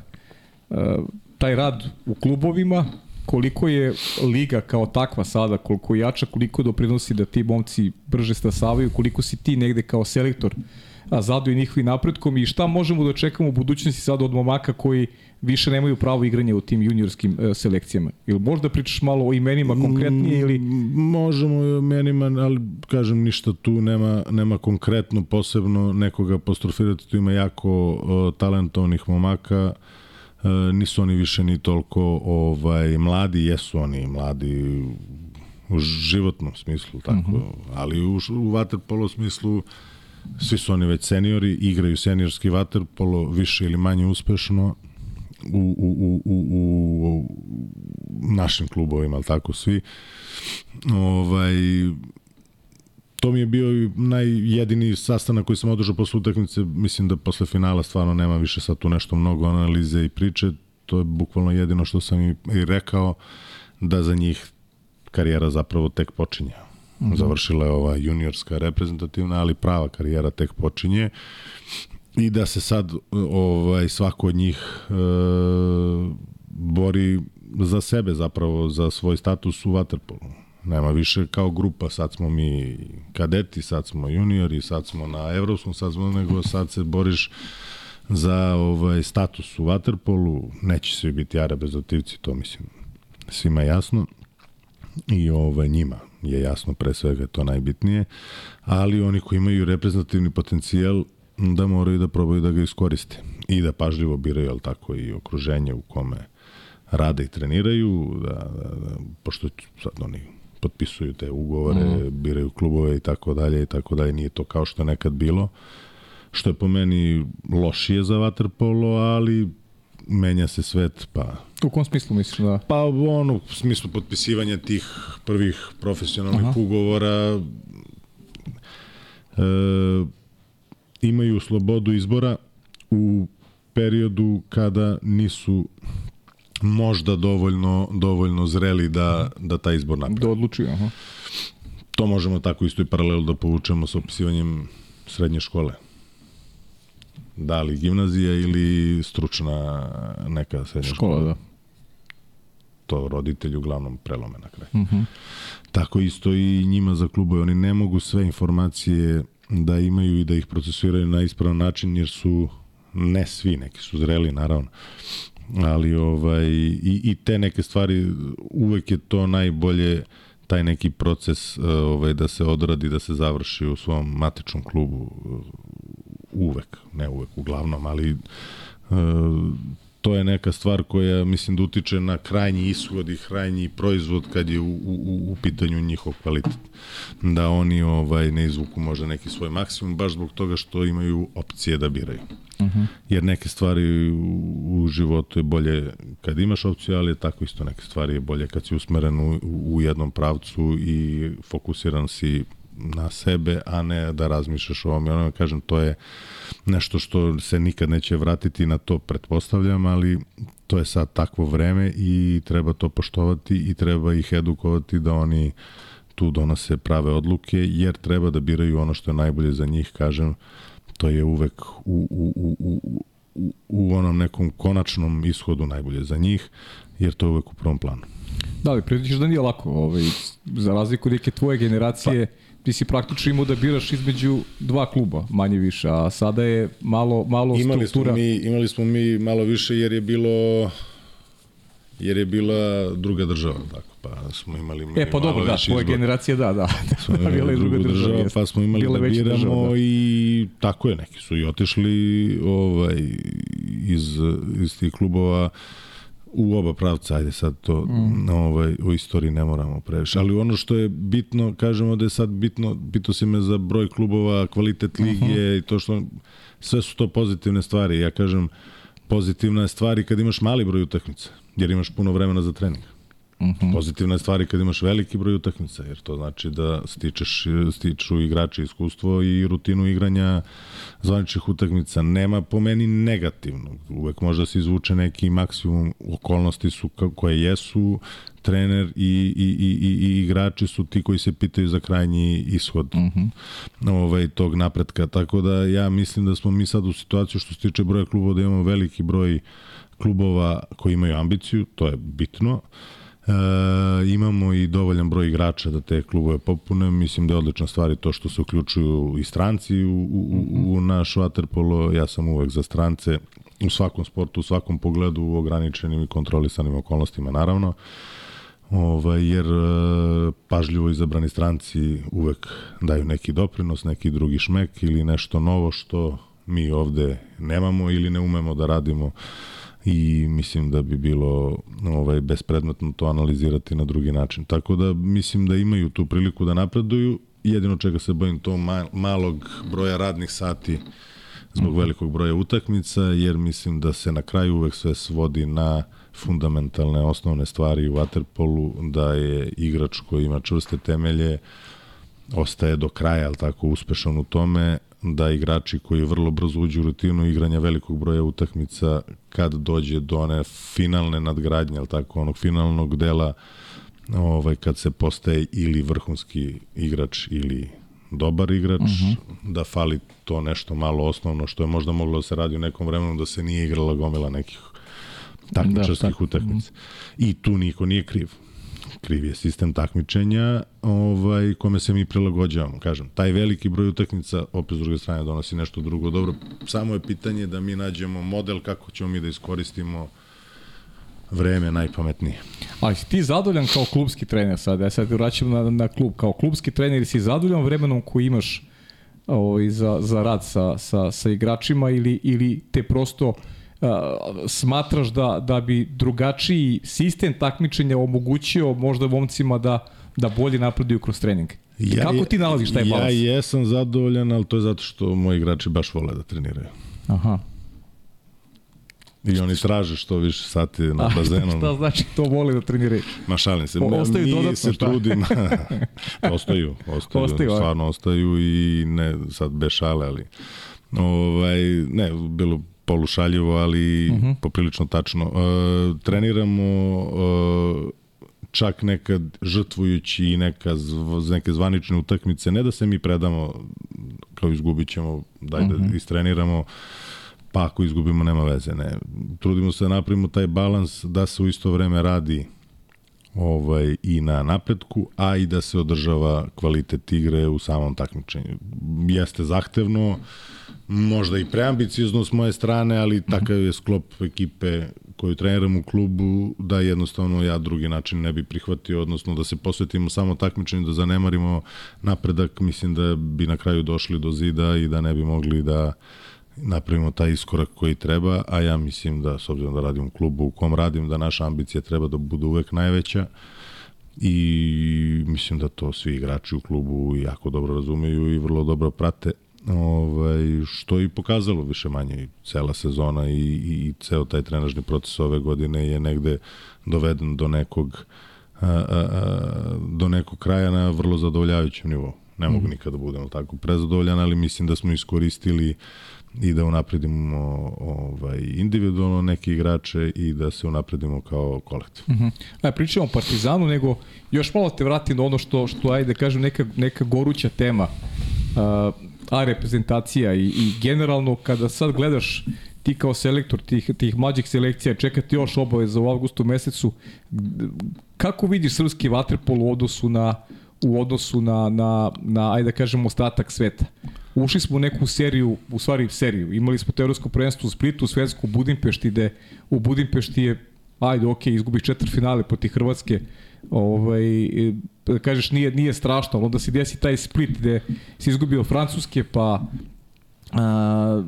uh, taj rad u klubovima koliko je liga kao takva sada, koliko je jača, koliko doprinosi da ti momci brže stasavaju, koliko si ti negde kao selektor a i njihovi napredkom i šta možemo da očekamo u budućnosti sada od momaka koji više nemaju pravo igranja u tim juniorskim e, selekcijama. Ili možda pričaš malo o imenima konkretnije ili... Mm, možemo o imenima, ali kažem ništa tu nema, nema konkretno posebno nekoga apostrofirati. Tu ima jako uh, talentovnih momaka. E, nisu oni više ni toliko ovaj mladi, jesu oni mladi u životnom smislu, tako, mhm. -huh. ali u, u waterpolo smislu svi su oni već seniori, igraju seniorski waterpolo više ili manje uspešno u, u, u, u, u našim klubovima, ali tako svi. Ovaj, to mi je bio najjedini sastanak koji sam održao posle utakmice, mislim da posle finala stvarno nema više sad tu nešto mnogo analize i priče, to je bukvalno jedino što sam i, rekao da za njih karijera zapravo tek počinje. Mm -hmm. Završila je ova juniorska reprezentativna, ali prava karijera tek počinje i da se sad ovaj svako od njih e, bori za sebe zapravo, za svoj status u waterpolu Nema više kao grupa, sad smo mi kadeti, sad smo juniori, sad smo na evropskom, sad smo nego sad se boriš za ovaj status u Waterpolu, neće svi biti ara bezotivci, to mislim svima jasno. I ovaj njima je jasno pre svega to najbitnije, ali oni koji imaju reprezentativni potencijal da moraju da probaju da ga iskoriste i da pažljivo biraju, al tako i okruženje u kome rade i treniraju, da, da, da pošto sad oni potpisuju te ugovore, mm. biraju klubove i tako dalje i tako dalje. Nije to kao što je nekad bilo, što je po meni lošije za waterpolo, ali menja se svet, pa... U kom smislu misliš da? Pa ono, u smislu potpisivanja tih prvih profesionalnih Aha. ugovora, imaju slobodu izbora u periodu kada nisu možda dovoljno dovoljno zreli da da taj izbor napravi. Da odluči, aha. To možemo tako isto i paralelu da povučemo sa opisivanjem srednje škole. Da li gimnazija ili stručna neka srednja škola. Škola, da. To roditelji uglavnom prelome na kraju. Uh -huh. Tako isto i njima za klubove. Oni ne mogu sve informacije da imaju i da ih procesuiraju na ispravan način jer su ne svi, neki su zreli naravno, ali ovaj i, i te neke stvari uvek je to najbolje taj neki proces ovaj da se odradi da se završi u svom matičnom klubu uvek, ne uvek uglavnom, ali to je neka stvar koja mislim da utiče na krajnji ishod i krajnji proizvod kad je u, u, u pitanju njihov kvalitet. Da oni ovaj ne izvuku možda neki svoj maksimum baš zbog toga što imaju opcije da biraju. Uh -huh. Jer neke stvari u, u životu je bolje kad imaš opciju, ali je tako isto neke stvari je bolje kad si usmeren u, u jednom pravcu i fokusiran si na sebe, a ne da razmišljaš o ovom i onom. Kažem, to je nešto što se nikad neće vratiti na to, pretpostavljam, ali to je sad takvo vreme i treba to poštovati i treba ih edukovati da oni tu donose prave odluke, jer treba da biraju ono što je najbolje za njih, kažem, to je uvek u, u, u, u, u, u onom nekom konačnom ishodu najbolje za njih, jer to je uvek u prvom planu. Da, ali pritiš da nije lako, ovaj, za razliku neke tvoje generacije, pa ti si praktično imao da biraš između dva kluba, manje više, a sada je malo, malo imali struktura... Smo mi, imali smo mi malo više jer je bilo jer je bila druga država, tako, pa smo imali E, pa dobro, da, tvoje generacije, da, da. Smo imali bila druga država, država pa smo imali da biramo država, da. i tako je, neki su i otišli ovaj, iz, iz tih klubova u oba pravca, ajde sad to mm. ovaj, u istoriji ne moramo previše. Ali ono što je bitno, kažemo da je sad bitno, pito si me za broj klubova, kvalitet lige uh -huh. i to što, sve su to pozitivne stvari. Ja kažem, pozitivna je stvari kad imaš mali broj utakmica, jer imaš puno vremena za trening. Uh -huh. Pozitivna je stvari kad imaš veliki broj utakmica, jer to znači da stičeš, stiču igrači iskustvo i rutinu igranja zvaničnih utakmica. Nema po meni negativno. Uvek može da se izvuče neki maksimum okolnosti su koje jesu, trener i, i, i, i, i igrači su ti koji se pitaju za krajnji ishod uh -huh. ovaj, tog napretka. Tako da ja mislim da smo mi sad u situaciju što se tiče broja klubova da imamo veliki broj klubova koji imaju ambiciju, to je bitno. Uh, E, imamo i dovoljan broj igrača da te klubove popune. Mislim da je odlična stvar i to što se uključuju i stranci u, u, u naš waterpolo. Ja sam uvek za strance u svakom sportu, u svakom pogledu u ograničenim i kontrolisanim okolnostima naravno. Ovaj, jer e, pažljivo izabrani stranci uvek daju neki doprinos, neki drugi šmek ili nešto novo što mi ovde nemamo ili ne umemo da radimo i mislim da bi bilo ovaj bespredmetno to analizirati na drugi način. Tako da mislim da imaju tu priliku da napreduju. Jedino čega se bojim to malog broja radnih sati zbog mhm. velikog broja utakmica, jer mislim da se na kraju uvek sve svodi na fundamentalne osnovne stvari u waterpolu, da je igrač koji ima čvrste temelje ostaje do kraja, al tako, uspešan u tome, da igrači koji vrlo brzo uđu u rutinu igranja velikog broja utakmica kad dođe do one finalne nadgradnje, al tako, onog finalnog dela ovaj, kad se postaje ili vrhunski igrač ili dobar igrač, uh mhm. -huh. da fali to nešto malo osnovno što je možda moglo da se radi u nekom vremenu da se nije igrala gomila nekih takmičarskih da, utakmica. Uh -huh. I tu niko nije kriv kriv je sistem takmičenja ovaj, kome se mi prilagođavamo. Kažem, taj veliki broj utakmica opet s druge strane donosi nešto drugo. Dobro, samo je pitanje da mi nađemo model kako ćemo mi da iskoristimo vreme najpametnije. Ali si ti zadovoljan kao klubski trener sad? Ja sad vraćam na, na klub. Kao klubski trener si zadovoljan vremenom koji imaš ovaj, za, za rad sa, sa, sa igračima ili, ili te prosto uh, smatraš da, da bi drugačiji sistem takmičenja omogućio možda momcima da, da bolje napreduju kroz trening? Ja, Kako ti nalaziš taj balans? Ja jesam zadovoljan, ali to je zato što moji igrači baš vole da treniraju. Aha. I oni traže što više sati na bazenu. šta znači to vole da treniraju? Ma šalim se. Ostaju mi dodatno, se šta? trudim. ostaju, ostaju. Ostaju, stvarno ostaju i ne sad bez šale, ali ovaj, ne, bilo polušaljivo, ali uh -huh. poprilično tačno. E, treniramo e, čak nekad žrtvujući i neka, zv, neke zvanične utakmice, ne da se mi predamo kao izgubit ćemo, daj da uh -huh. istreniramo, pa ako izgubimo nema veze. Ne. Trudimo se da napravimo taj balans da se u isto vreme radi ovaj, i na napretku, a i da se održava kvalitet igre u samom takmičenju. Jeste zahtevno, možda i preambiciozno s moje strane, ali takav je sklop ekipe koju treniram u klubu, da jednostavno ja drugi način ne bi prihvatio, odnosno da se posvetimo samo takmičenju, da zanemarimo napredak, mislim da bi na kraju došli do zida i da ne bi mogli da napravimo taj iskorak koji treba, a ja mislim da, s obzirom da radim u klubu u kom radim, da naša ambicija treba da bude uvek najveća. I mislim da to svi igrači u klubu jako dobro razumeju i vrlo dobro prate ovaj, što i pokazalo više manje cela sezona i, i ceo taj trenažni proces ove godine je negde doveden do nekog a, a, a, do nekog kraja na vrlo zadovoljavajućem nivou. Ne mogu mm. nikada da budem tako prezadovoljan, ali mislim da smo iskoristili i da unapredimo ovaj, individualno neke igrače i da se unapredimo kao kolektiv. -huh. A, pričamo o Partizanu, nego još malo te vratim na ono što, što ajde kažem, neka, neka goruća tema. Uh, a reprezentacija i, i generalno kada sad gledaš ti kao selektor tih, tih mlađih selekcija, čekati još obaveza u avgustu mesecu, kako vidiš srpski vaterpol u odnosu na u odnosu na, na, na ajde da kažemo, ostatak sveta? Ušli smo u neku seriju, u stvari seriju, imali smo teorijsko prvenstvo u Splitu, u Svetsku u Budimpešti, gde u Budimpešti je, ajde, ok, izgubiš četiri finale poti Hrvatske, ovaj, da kažeš nije, nije strašno, ali onda se desi taj split gde se izgubio Francuske, pa a,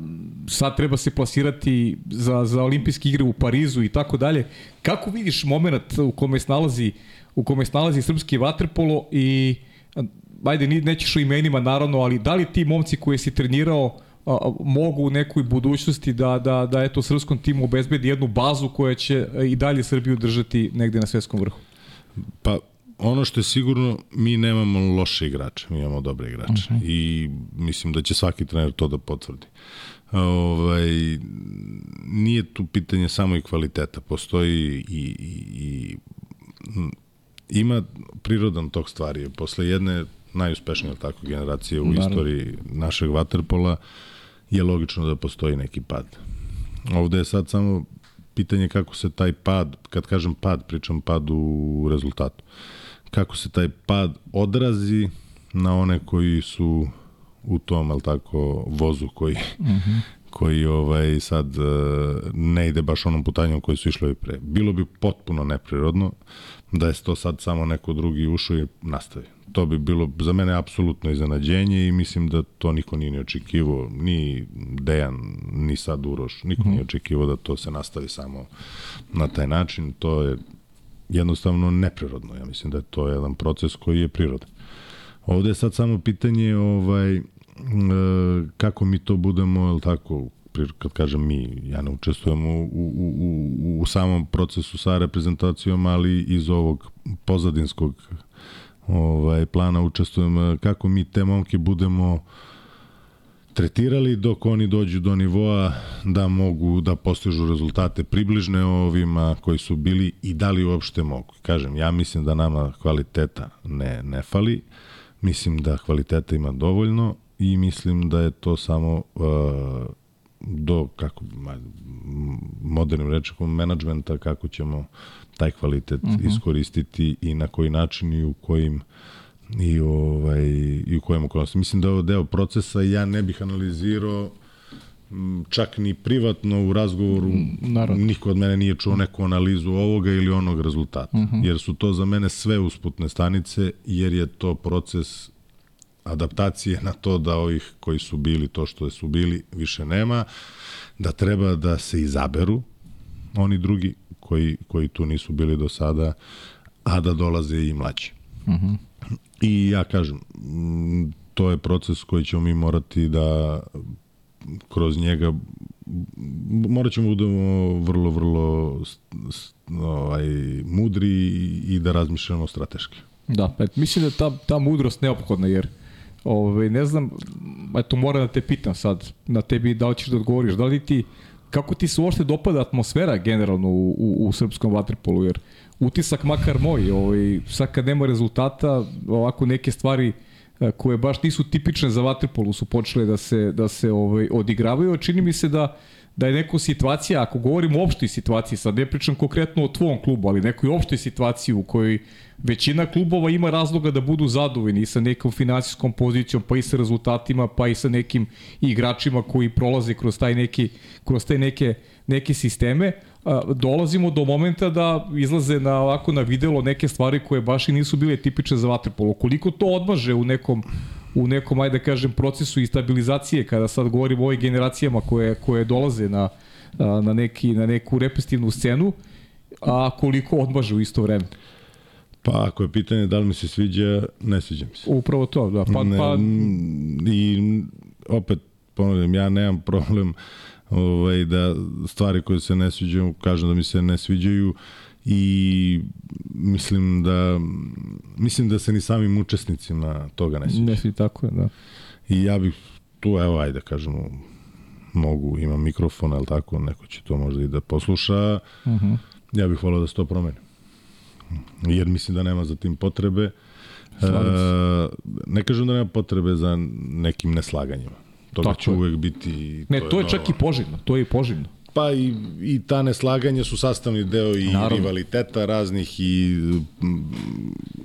sad treba se plasirati za, za olimpijske igre u Parizu i tako dalje. Kako vidiš moment u kome se nalazi u kome se nalazi srpski vaterpolo i ajde, nećeš o imenima naravno, ali da li ti momci koje si trenirao a, mogu u nekoj budućnosti da, da, da eto srpskom timu obezbedi jednu bazu koja će i dalje Srbiju držati negde na svetskom vrhu? Pa ono što je sigurno, mi nemamo loše igrače, mi imamo dobre igrače. Uh mhm. I mislim da će svaki trener to da potvrdi. Ovaj, nije tu pitanje samo i kvaliteta, postoji i, i, i ima prirodan tog stvari. Posle jedne najuspešnije tako generacije u Naravno. istoriji našeg vaterpola je logično da postoji neki pad. Ovde je sad samo pitanje kako se taj pad, kad kažem pad, pričam pad u rezultatu, kako se taj pad odrazi na one koji su u tom, al tako, vozu koji, mhm. -huh. koji ovaj sad eh, ne ide baš onom putanjom koji su išli pre. Bilo bi potpuno neprirodno da je to sad samo neko drugi ušao i nastavi. To bi bilo za mene apsolutno iznenađenje i mislim da to niko nije ni očekivao, ni Dejan, ni sad Uroš, niko mm. nije očekivao da to se nastavi samo na taj način. To je jednostavno neprirodno. Ja mislim da je to jedan proces koji je prirodan. Ovde je sad samo pitanje ovaj, e, kako mi to budemo, jel tako, kad kažem mi, ja ne učestvujem u, u, u, u samom procesu sa reprezentacijom, ali iz ovog pozadinskog ovaj, plana učestvujem kako mi te momke budemo tretirali dok oni dođu do nivoa da mogu da postižu rezultate približne ovima koji su bili i da li uopšte mogu. Kažem, ja mislim da nama kvaliteta ne, ne fali, mislim da kvaliteta ima dovoljno i mislim da je to samo uh, do kako modernim rečekom menadžmenta kako ćemo taj kvalitet uh mhm. -huh. iskoristiti i na koji način i u kojim i ovaj i u kojem okolnostima. Mislim da je ovo deo procesa ja ne bih analizirao čak ni privatno u razgovoru Naravno. niko od mene nije čuo neku analizu ovoga ili onog rezultata. Uh mhm. -huh. Jer su to za mene sve usputne stanice, jer je to proces adaptacije na to da ovih koji su bili to što su bili više nema, da treba da se izaberu oni drugi koji, koji tu nisu bili do sada, a da dolaze i mlađi. Mhm. -huh. I ja kažem, to je proces koji ćemo mi morati da kroz njega morat ćemo da budemo vrlo, vrlo ovaj, mudri i da razmišljamo strateški. Da, et, mislim da ta, ta mudrost neophodna, jer ovaj, ne znam, eto moram da te pitam sad, na tebi da li ćeš da odgovoriš, da li ti, kako ti se uopšte dopada atmosfera generalno u, u, u srpskom vaterpolu, jer utisak makar moj, ovaj, sad kad nema rezultata, ovako neke stvari e, koje baš nisu tipične za vaterpolu su počele da se, da se ovaj, odigravaju, čini mi se da da je neko situacija, ako govorimo o opštoj situaciji, sad ne pričam konkretno o tvom klubu, ali nekoj opštoj situaciji u kojoj većina klubova ima razloga da budu zadovoljni i sa nekom finansijskom pozicijom, pa i sa rezultatima, pa i sa nekim igračima koji prolaze kroz taj neki kroz te neke neke sisteme, dolazimo do momenta da izlaze na ovako na videlo neke stvari koje baš i nisu bile tipične za vaterpolo. Koliko to odmaže u nekom u nekom, ajde da kažem, procesu i stabilizacije, kada sad govorimo o ovoj generacijama koje, koje dolaze na, na, neki, na neku repestivnu scenu, a koliko odmaže u isto vreme? Pa ako je pitanje da li mi se sviđa, ne sviđa mi se. Upravo to, da. Pa, ne, pa... I opet ponavljam, ja nemam problem ovaj, da stvari koje se ne sviđaju, kažem da mi se ne sviđaju i mislim da mislim da se ni samim učesnicima toga ne sviđa. Ne sviđa, tako je, da. I ja bih tu, evo, ajde, kažemo, mogu, imam mikrofon, ali tako, neko će to možda i da posluša, uh mhm. -huh. ja bih volao da se to promeni jer mislim da nema za tim potrebe. E, ne kažem da nema potrebe za nekim neslaganjima. To će uvek biti... Ne, to je, to je čak i poželjno, to je i poželjno. Pa i, i ta neslaganja su sastavni deo i Naravno. rivaliteta raznih i m,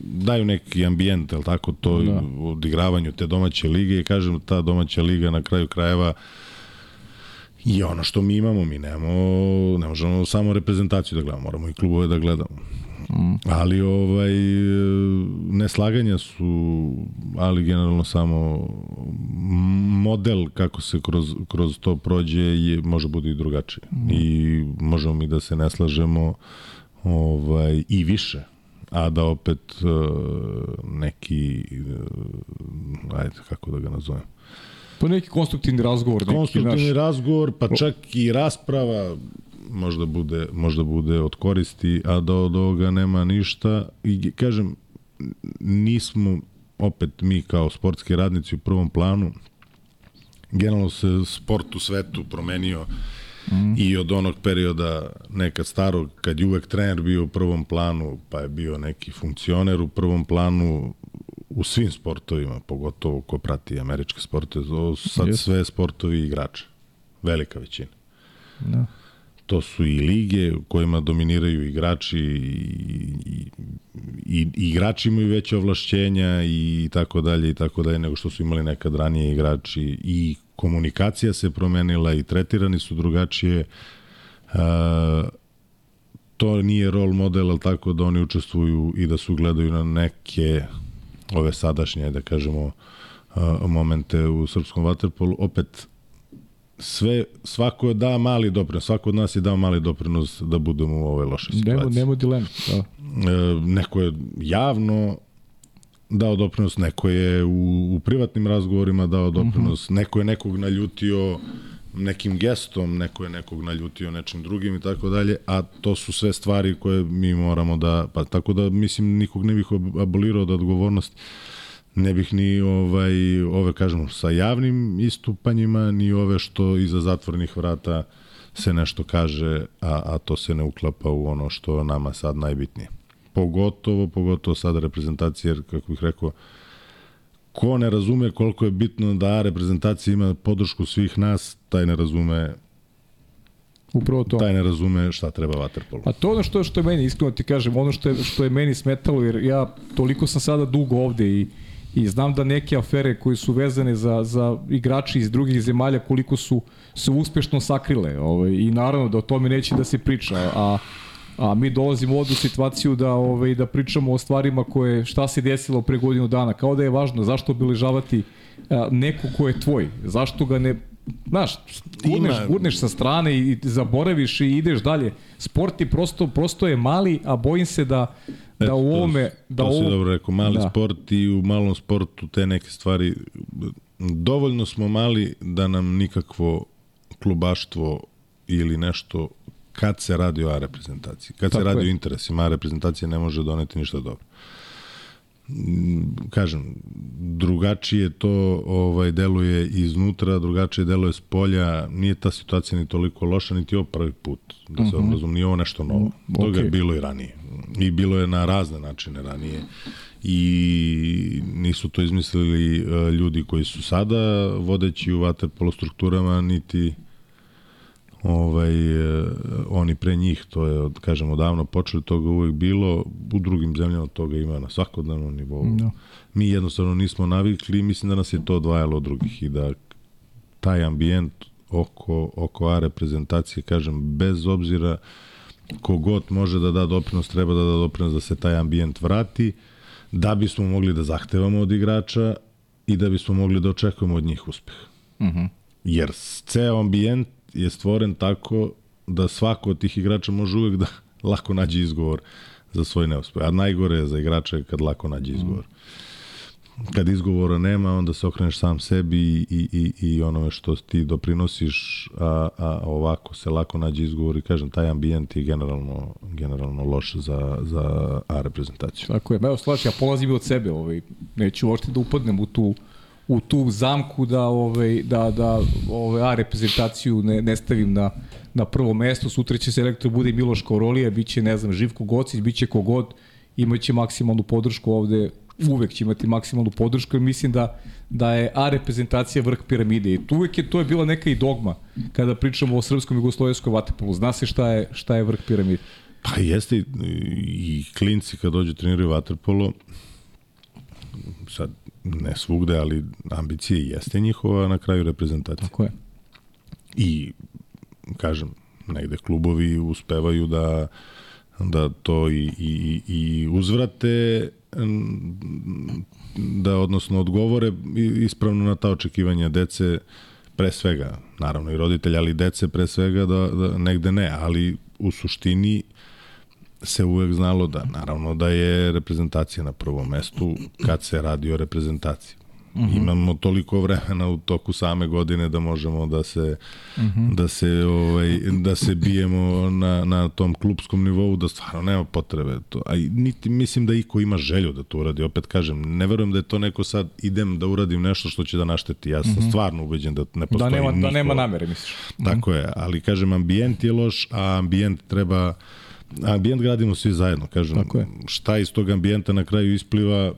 daju neki ambijent, ali tako, to da. odigravanju te domaće lige i kažem, ta domaća liga na kraju krajeva I ono što mi imamo, mi nemamo, ne možemo samo reprezentaciju da gledamo, moramo i klubove da gledamo. Mm. Ali ovaj neslaganja su ali generalno samo model kako se kroz, kroz to prođe je može bude i drugačije. Mm. I možemo mi da se ne slažemo ovaj i više a da opet uh, neki uh, ajde kako da ga nazovem Pa neki konstruktivni razgovor. Neki, konstruktivni naš... razgovor, pa čak i rasprava možda bude, možda bude od koristi, a da od ovoga nema ništa. I kažem, nismo opet mi kao sportski radnici u prvom planu, generalno se sport u svetu promenio mm. i od onog perioda nekad starog, kad je uvek trener bio u prvom planu, pa je bio neki funkcioner u prvom planu, u svim sportovima, pogotovo ko prati američke sporte, sad yes. sve sportovi igrača. Velika većina. Da to su i lige u kojima dominiraju igrači i, i, i, igrači imaju veće ovlašćenja i tako dalje i tako dalje nego što su imali nekad ranije igrači. I komunikacija se promenila i tretirani su drugačije. Uh, to nije rol model ali tako da oni učestvuju i da su gledaju na neke ove sadašnje da kažemo uh, momente u srpskom vaterpolu. Opet sve, svako da mali doprinos, svako od nas je dao mali doprinos da budemo u ovoj lošoj situaciji. Nemo, nemo dilema. Da. E, neko je javno dao doprinos, neko je u, u privatnim razgovorima dao doprinos, mhm. -huh. neko je nekog naljutio nekim gestom, neko je nekog naljutio nečim drugim i tako dalje, a to su sve stvari koje mi moramo da, pa tako da mislim nikog ne bih abolirao od odgovornosti ne bih ni ovaj ove kažemo sa javnim istupanjima ni ove što iza zatvornih vrata se nešto kaže, a, a to se ne uklapa u ono što nama sad najbitnije. Pogotovo, pogotovo sada reprezentacija, jer, kako bih rekao, ko ne razume koliko je bitno da reprezentacija ima podršku svih nas, taj ne razume Upravo to. Taj ne razume šta treba vaterpolu. A to ono što, što je meni, iskreno ti kažem, ono što je, što je meni smetalo, jer ja toliko sam sada dugo ovde i i znam da neke afere koje su vezane za, za igrači iz drugih zemalja koliko su se uspešno sakrile ovaj, i naravno da o tome neće da se priča a a mi dolazimo ovde u situaciju da ovaj da pričamo o stvarima koje šta se desilo pre godinu dana. Kao da je važno zašto obeležavati a, neko ko je tvoj? Zašto ga ne Znaš, gurneš, Ima... gurneš sa strane i zaboraviš i ideš dalje. Sport je prosto, prosto je mali, a bojim se da da u ovome... Da to si dobro rekao, mali da. sport i u malom sportu te neke stvari, dovoljno smo mali da nam nikakvo klubaštvo ili nešto kad se radi o A reprezentaciji. Kad Tako se radi je. o interesima, A reprezentacija ne može doneti ništa dobro. Kažem, drugačije to ovaj deluje iznutra, drugačije deluje s polja, nije ta situacija ni toliko loša, niti ovo prvi put, da se uh -huh. razum, nije ovo nešto novo. Okay. Toga je bilo i ranije. I bilo je na razne načine ranije i nisu to izmislili e, ljudi koji su sada vodeći u vaterpolo strukturama, niti ovaj, e, oni pre njih, to je, od, kažem, odavno počeli, toga uvek bilo, u drugim zemljama toga ima na svakodnevnom nivou. No. Da. Mi jednostavno nismo navikli i mislim da nas je to odvajalo od drugih i da taj ambijent oko, oko A reprezentacije, kažem, bez obzira kogod može da da doprinos, treba da da doprinos da se taj ambijent vrati, da bismo mogli da zahtevamo od igrača i da bismo mogli da očekujemo od njih uspeh. Uh mhm. -huh. Jer ceo ambijent je stvoren tako da svako od tih igrača može uvek da lako nađe izgovor za svoj neuspeh. A najgore je za igrača kad lako nađe izgovor. Kad izgovora nema, onda se okreneš sam sebi i, i, i onome što ti doprinosiš, a, a ovako se lako nađe izgovor i kažem, taj ambijent je generalno, generalno loš za, za A reprezentaciju. Tako je, evo slaš, ja polazim od sebe, ovaj, neću uopšte da upadnem u tu u tu zamku da ovaj da da ovaj a reprezentaciju ne, ne stavim na na prvo mesto. Sutra će selektor bude Miloš Korolija, biće ne znam Živko Gocić, biće kogod, imaće maksimalnu podršku ovde uvek će imati maksimalnu podršku i mislim da, da je A reprezentacija vrh piramide i tu uvek je, to je bila neka i dogma kada pričamo o srpskom i jugoslovenskom vatepolu. Zna se šta je, šta je vrh piramide. Pa jeste i klinci kad dođu treniraju vaterpolo, sad ne svugde, ali ambicije jeste njihova na kraju reprezentacije. Tako je. I, kažem, negde klubovi uspevaju da da to i, i, i uzvrate da odnosno odgovore ispravno na ta očekivanja dece pre svega, naravno i roditelja, ali dece pre svega da, da negde ne, ali u suštini se uvek znalo da, naravno da je reprezentacija na prvom mestu kad se radi o reprezentaciji. Mhm. -huh. Imamo toliko vremena u toku same godine da možemo da se mhm. -huh. da se ovaj da se bijemo na na tom klubskom nivou da stvarno nema potrebe to. A niti mislim da iko ima želju da to uradi. Opet kažem, ne verujem da je to neko sad idem da uradim nešto što će da našteti. Ja sam mhm. -huh. stvarno ubeđen da ne postoji da nema niko. da nema namere, misliš. Tako je, ali kažem ambijent je loš, a ambijent treba ambijent gradimo svi zajedno, kažem. Tako je. Šta iz tog ambijenta na kraju ispliva,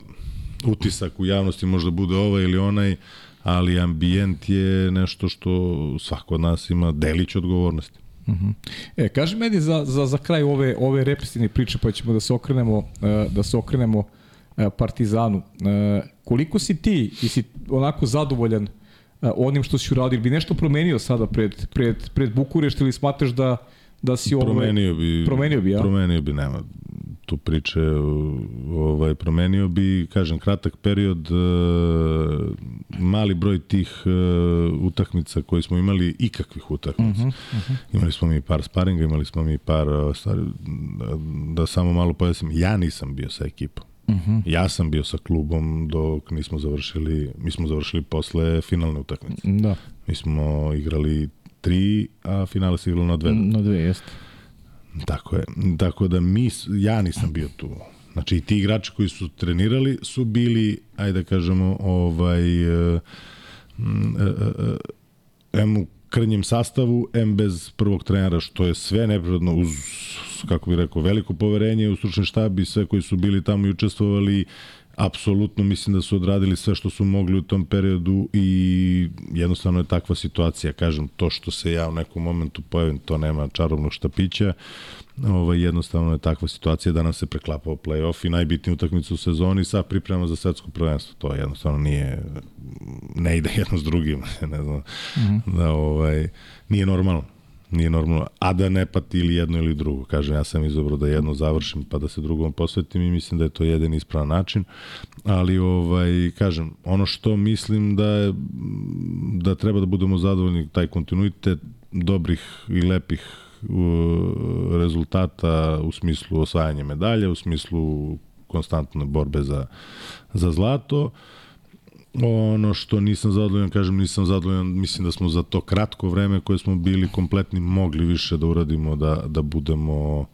utisak u javnosti možda bude ovaj ili onaj, ali ambijent je nešto što svako od nas ima delić odgovornosti. Uh. -huh. E, kaži meni za, za, za kraj ove, ove represivne priče, pa ćemo da se okrenemo, e, da se okrenemo e, Partizanu. E, koliko si ti, i si onako zadovoljan onim što si uradio, bi nešto promenio sada pred, pred, pred Bukurešt ili smatraš da da si ovaj, promenio bi promenio bi ja promenio bi nema tu priče ovaj promenio bi kažem kratak period e, mali broj tih e, utakmica koje smo imali ikakvih utakmica uh -huh, uh -huh. imali smo mi par sparinga imali smo mi par e, stvari, da, da samo malo pojasnim ja nisam bio sa ekipom Uh -huh. Ja sam bio sa klubom dok nismo završili, mi smo završili posle finalne utakmice. Da. Mi smo igrali tri, a finale se igralo na dve. Na dve, jeste. Tako je. Tako da mi, ja nisam bio tu. Znači i ti igrači koji su trenirali su bili, ajde da kažemo, ovaj, uh, uh, M u krnjem sastavu, M bez prvog trenera, što je sve neprirodno uz, kako bih rekao, veliko poverenje u stručni štab i sve koji su bili tamo i učestvovali apsolutno mislim da su odradili sve što su mogli u tom periodu i jednostavno je takva situacija. Kažem, to što se ja u nekom momentu pojavim, to nema čarobnog štapića. Ovaj, jednostavno je takva situacija da nam se preklapao play-off i najbitniju utakmicu u sezoni sa pripremama za svetsko prvenstvo. To jednostavno nije, ne ide jedno s drugim. ne znam, mm -hmm. da ovaj, nije normalno nije normalno, a da ne pati ili jedno ili drugo. Kažem, ja sam izabrao da jedno završim pa da se drugom posvetim i mislim da je to jedan ispravan način, ali ovaj, kažem, ono što mislim da je, da treba da budemo zadovoljni taj kontinuitet dobrih i lepih rezultata u smislu osvajanja medalja, u smislu konstantne borbe za, za zlato Ono što nisam zadovoljan, kažem nisam zadovoljan, mislim da smo za to kratko vreme koje smo bili kompletni mogli više da uradimo, da, da budemo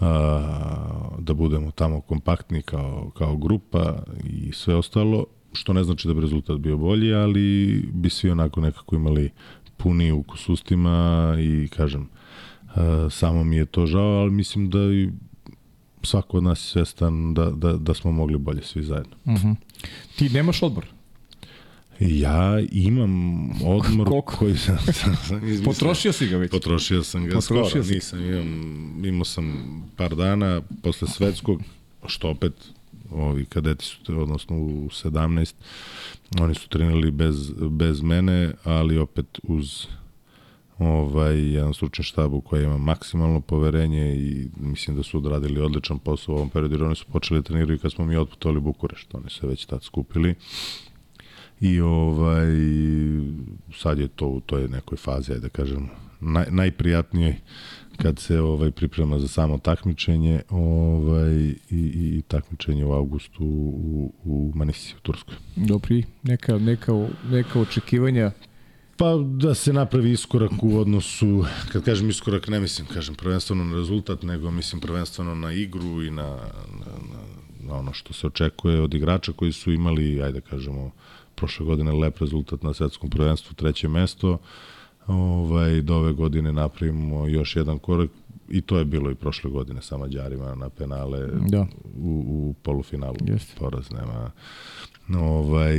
a, da budemo tamo kompaktni kao, kao grupa i sve ostalo, što ne znači da bi rezultat bio bolji, ali bi svi onako nekako imali puni ukus ustima i kažem, a, samo mi je to žao, ali mislim da i svako od nas je svestan da, da, da smo mogli bolje svi zajedno. Uh -huh. Ti nemaš odbor? Ja imam odmor koji sam, sam, sam izmislio. Potrošio si ga već? Potrošio sam ga Potrošio skoro, si. nisam, imam, imao sam par dana posle svetskog, što opet ovi kadeti su, odnosno u 17, oni su trenirali bez, bez mene, ali opet uz ovaj, jedan stručni štab u koji ima maksimalno poverenje i mislim da su odradili odličan posao u ovom periodu, jer oni su počeli da trenirati kad smo mi otputovali Bukurešt, oni se već tad skupili i ovaj sad je to u toj nekoj fazi da kažem naj, najprijatnije kad se ovaj priprema za samo takmičenje ovaj i, i, i takmičenje u avgustu u, u Manisi u Turskoj. Dobri, neka, neka, neka očekivanja Pa da se napravi iskorak u odnosu, kad kažem iskorak ne mislim, kažem prvenstveno na rezultat, nego mislim prvenstveno na igru i na, na, na, na ono što se očekuje od igrača koji su imali, ajde da kažemo, prošle godine lep rezultat na svetskom prvenstvu, treće mesto. Ovaj, do ove godine napravimo još jedan korak i to je bilo i prošle godine sa Mađarima na penale da. u, u polufinalu. Jeste. Poraz nema ovaj,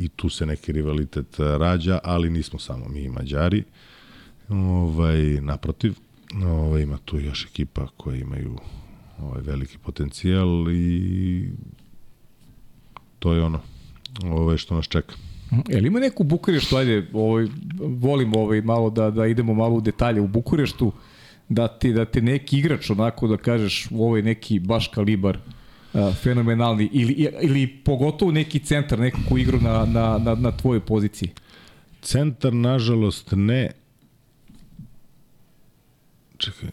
i tu se neki rivalitet rađa, ali nismo samo mi i Mađari. Ovaj, naprotiv, ovaj, ima tu još ekipa koja imaju ovaj, veliki potencijal i to je ono ovaj, što nas čeka. Jel ima neku Bukureštu, ajde, ovaj, volim ovaj, malo da, da idemo malo u detalje u Bukureštu, da ti, da te neki igrač onako da kažeš ovaj neki baš kalibar uh, fenomenalni ili, ili pogotovo neki centar, neku igru na, na, na, na tvojoj poziciji? Centar, nažalost, ne. Čekaj,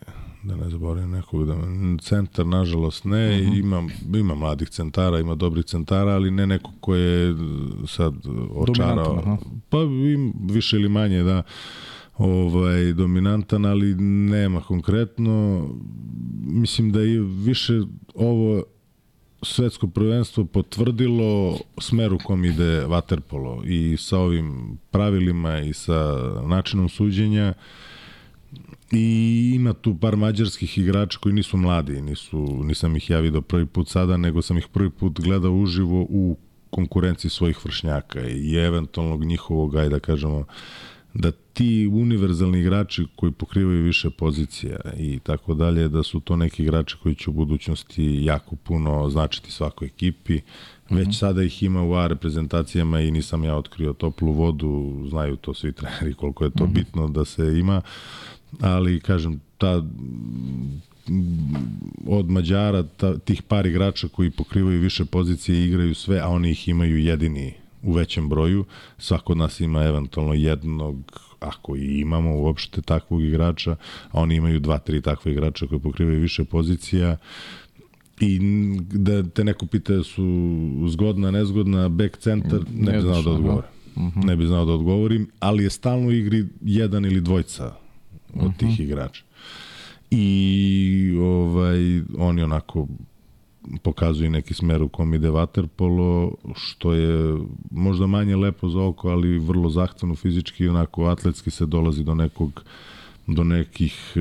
da ne zaboravim nekog, da centar nažalost ne, uh mhm. -huh. ima, ima mladih centara, ima dobrih centara, ali ne neko ko je sad očarao. Pa im više ili manje da ovaj dominantan, ali nema konkretno. Mislim da je više ovo svetsko prvenstvo potvrdilo smer u kom ide Waterpolo i sa ovim pravilima i sa načinom suđenja uh, I ima tu par mađarskih igrača koji nisu mladi, nisu, nisam ih ja vidio prvi put sada, nego sam ih prvi put gledao uživo u konkurenciji svojih vršnjaka i eventualnog njihovog, ajde da kažemo, da ti univerzalni igrači koji pokrivaju više pozicija i tako dalje, da su to neki igrači koji će u budućnosti jako puno značiti svakoj ekipi. Već mm -hmm. sada ih ima u A reprezentacijama i nisam ja otkrio toplu vodu, znaju to svi treneri koliko je to mm -hmm. bitno da se ima ali kažem ta od Mađara ta, tih par igrača koji pokrivaju više pozicije i igraju sve, a oni ih imaju jedini u većem broju. Svako od nas ima eventualno jednog, ako i imamo uopšte takvog igrača, a oni imaju dva, tri takve igrača koji pokrivaju više pozicija. I da te neko pita su zgodna, nezgodna, back centar, ne, ne bi znao da odgovorim. Uh mhm. -huh. Ne bi znao da odgovorim, ali je stalno u igri jedan ili dvojca od uh -huh. tih mhm. igrača. I ovaj, oni onako pokazuju neki smer u kom ide Waterpolo, što je možda manje lepo za oko, ali vrlo zahtevno fizički, onako atletski se dolazi do nekog do nekih e,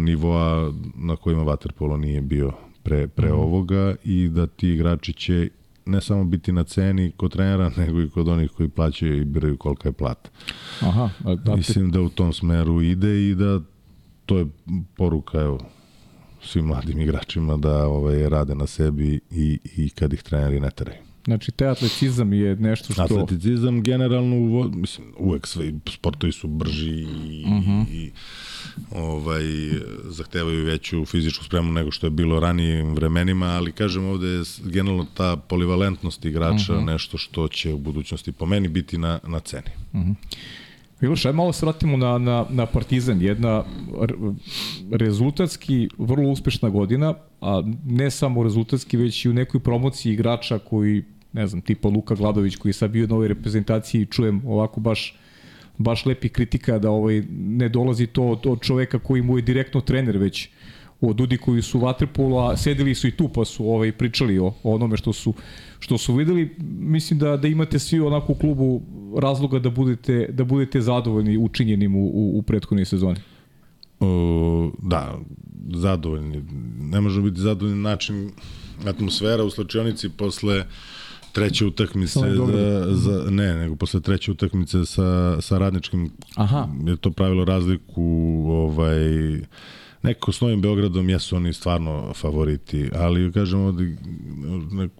nivoa na kojima Waterpolo nije bio pre, pre mm. ovoga i da ti igrači će ne samo biti na ceni kod trenera, nego i kod onih koji plaćaju i biraju kolika je plata. Aha, a, da Mislim da u tom smeru ide i da to je poruka evo, svim mladim igračima da ovaj, rade na sebi i, i kad ih treneri ne teraju. Znači, te atletizam je nešto što... Atletizam generalno, mislim, uvek sve sportovi su brži i, uh mhm. -huh. i ovaj, zahtevaju veću fizičku spremu nego što je bilo ranijim vremenima, ali kažem ovde je generalno ta polivalentnost igrača uh mhm. -huh. nešto što će u budućnosti po meni biti na, na ceni. Uh mhm. -huh. Miloš, aj malo se vratimo na, na, na Partizan. Jedna rezultatski vrlo uspešna godina, a ne samo rezultatski, već i u nekoj promociji igrača koji ne znam, tipa Luka Gladović koji je sad bio na ovoj reprezentaciji čujem ovako baš baš lepi kritika da ovaj ne dolazi to od, od čoveka koji mu je direktno trener već od ljudi koji su vaterpolu, a sedeli su i tu pa su ovaj pričali o, o onome što su što su videli. Mislim da da imate svi onako u klubu razloga da budete da budete zadovoljni učinjenim u u, u prethodnoj sezoni. O, da, zadovoljni. Ne može biti zadovoljni način atmosfera u slačionici posle treće utakmice za, za, ne, nego posle treće utakmice sa, sa radničkim Aha. je to pravilo razliku ovaj Neko s Novim Beogradom jesu oni stvarno favoriti, ali kažemo da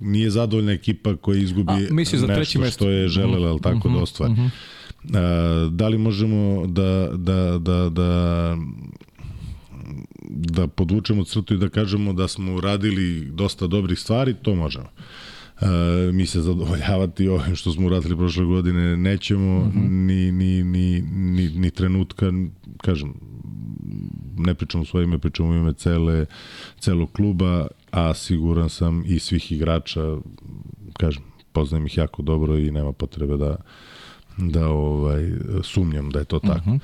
nije zadovoljna ekipa koja izgubi A, za nešto što je želela, ali tako uh -huh, da ostvari. Mhm. -huh. A, da li možemo da, da, da, da da podvučemo crtu i da kažemo da smo uradili dosta dobrih stvari, to možemo. Uh, mi se zadovoljavati ovim što smo uradili prošle godine nećemo mhm. -huh. ni, ni, ni, ni, ni trenutka kažem ne pričam u svoje ime, pričam u ime cele, celog kluba, a siguran sam i svih igrača, kažem, poznajem ih jako dobro i nema potrebe da da ovaj sumnjam da je to tako. Uh -huh.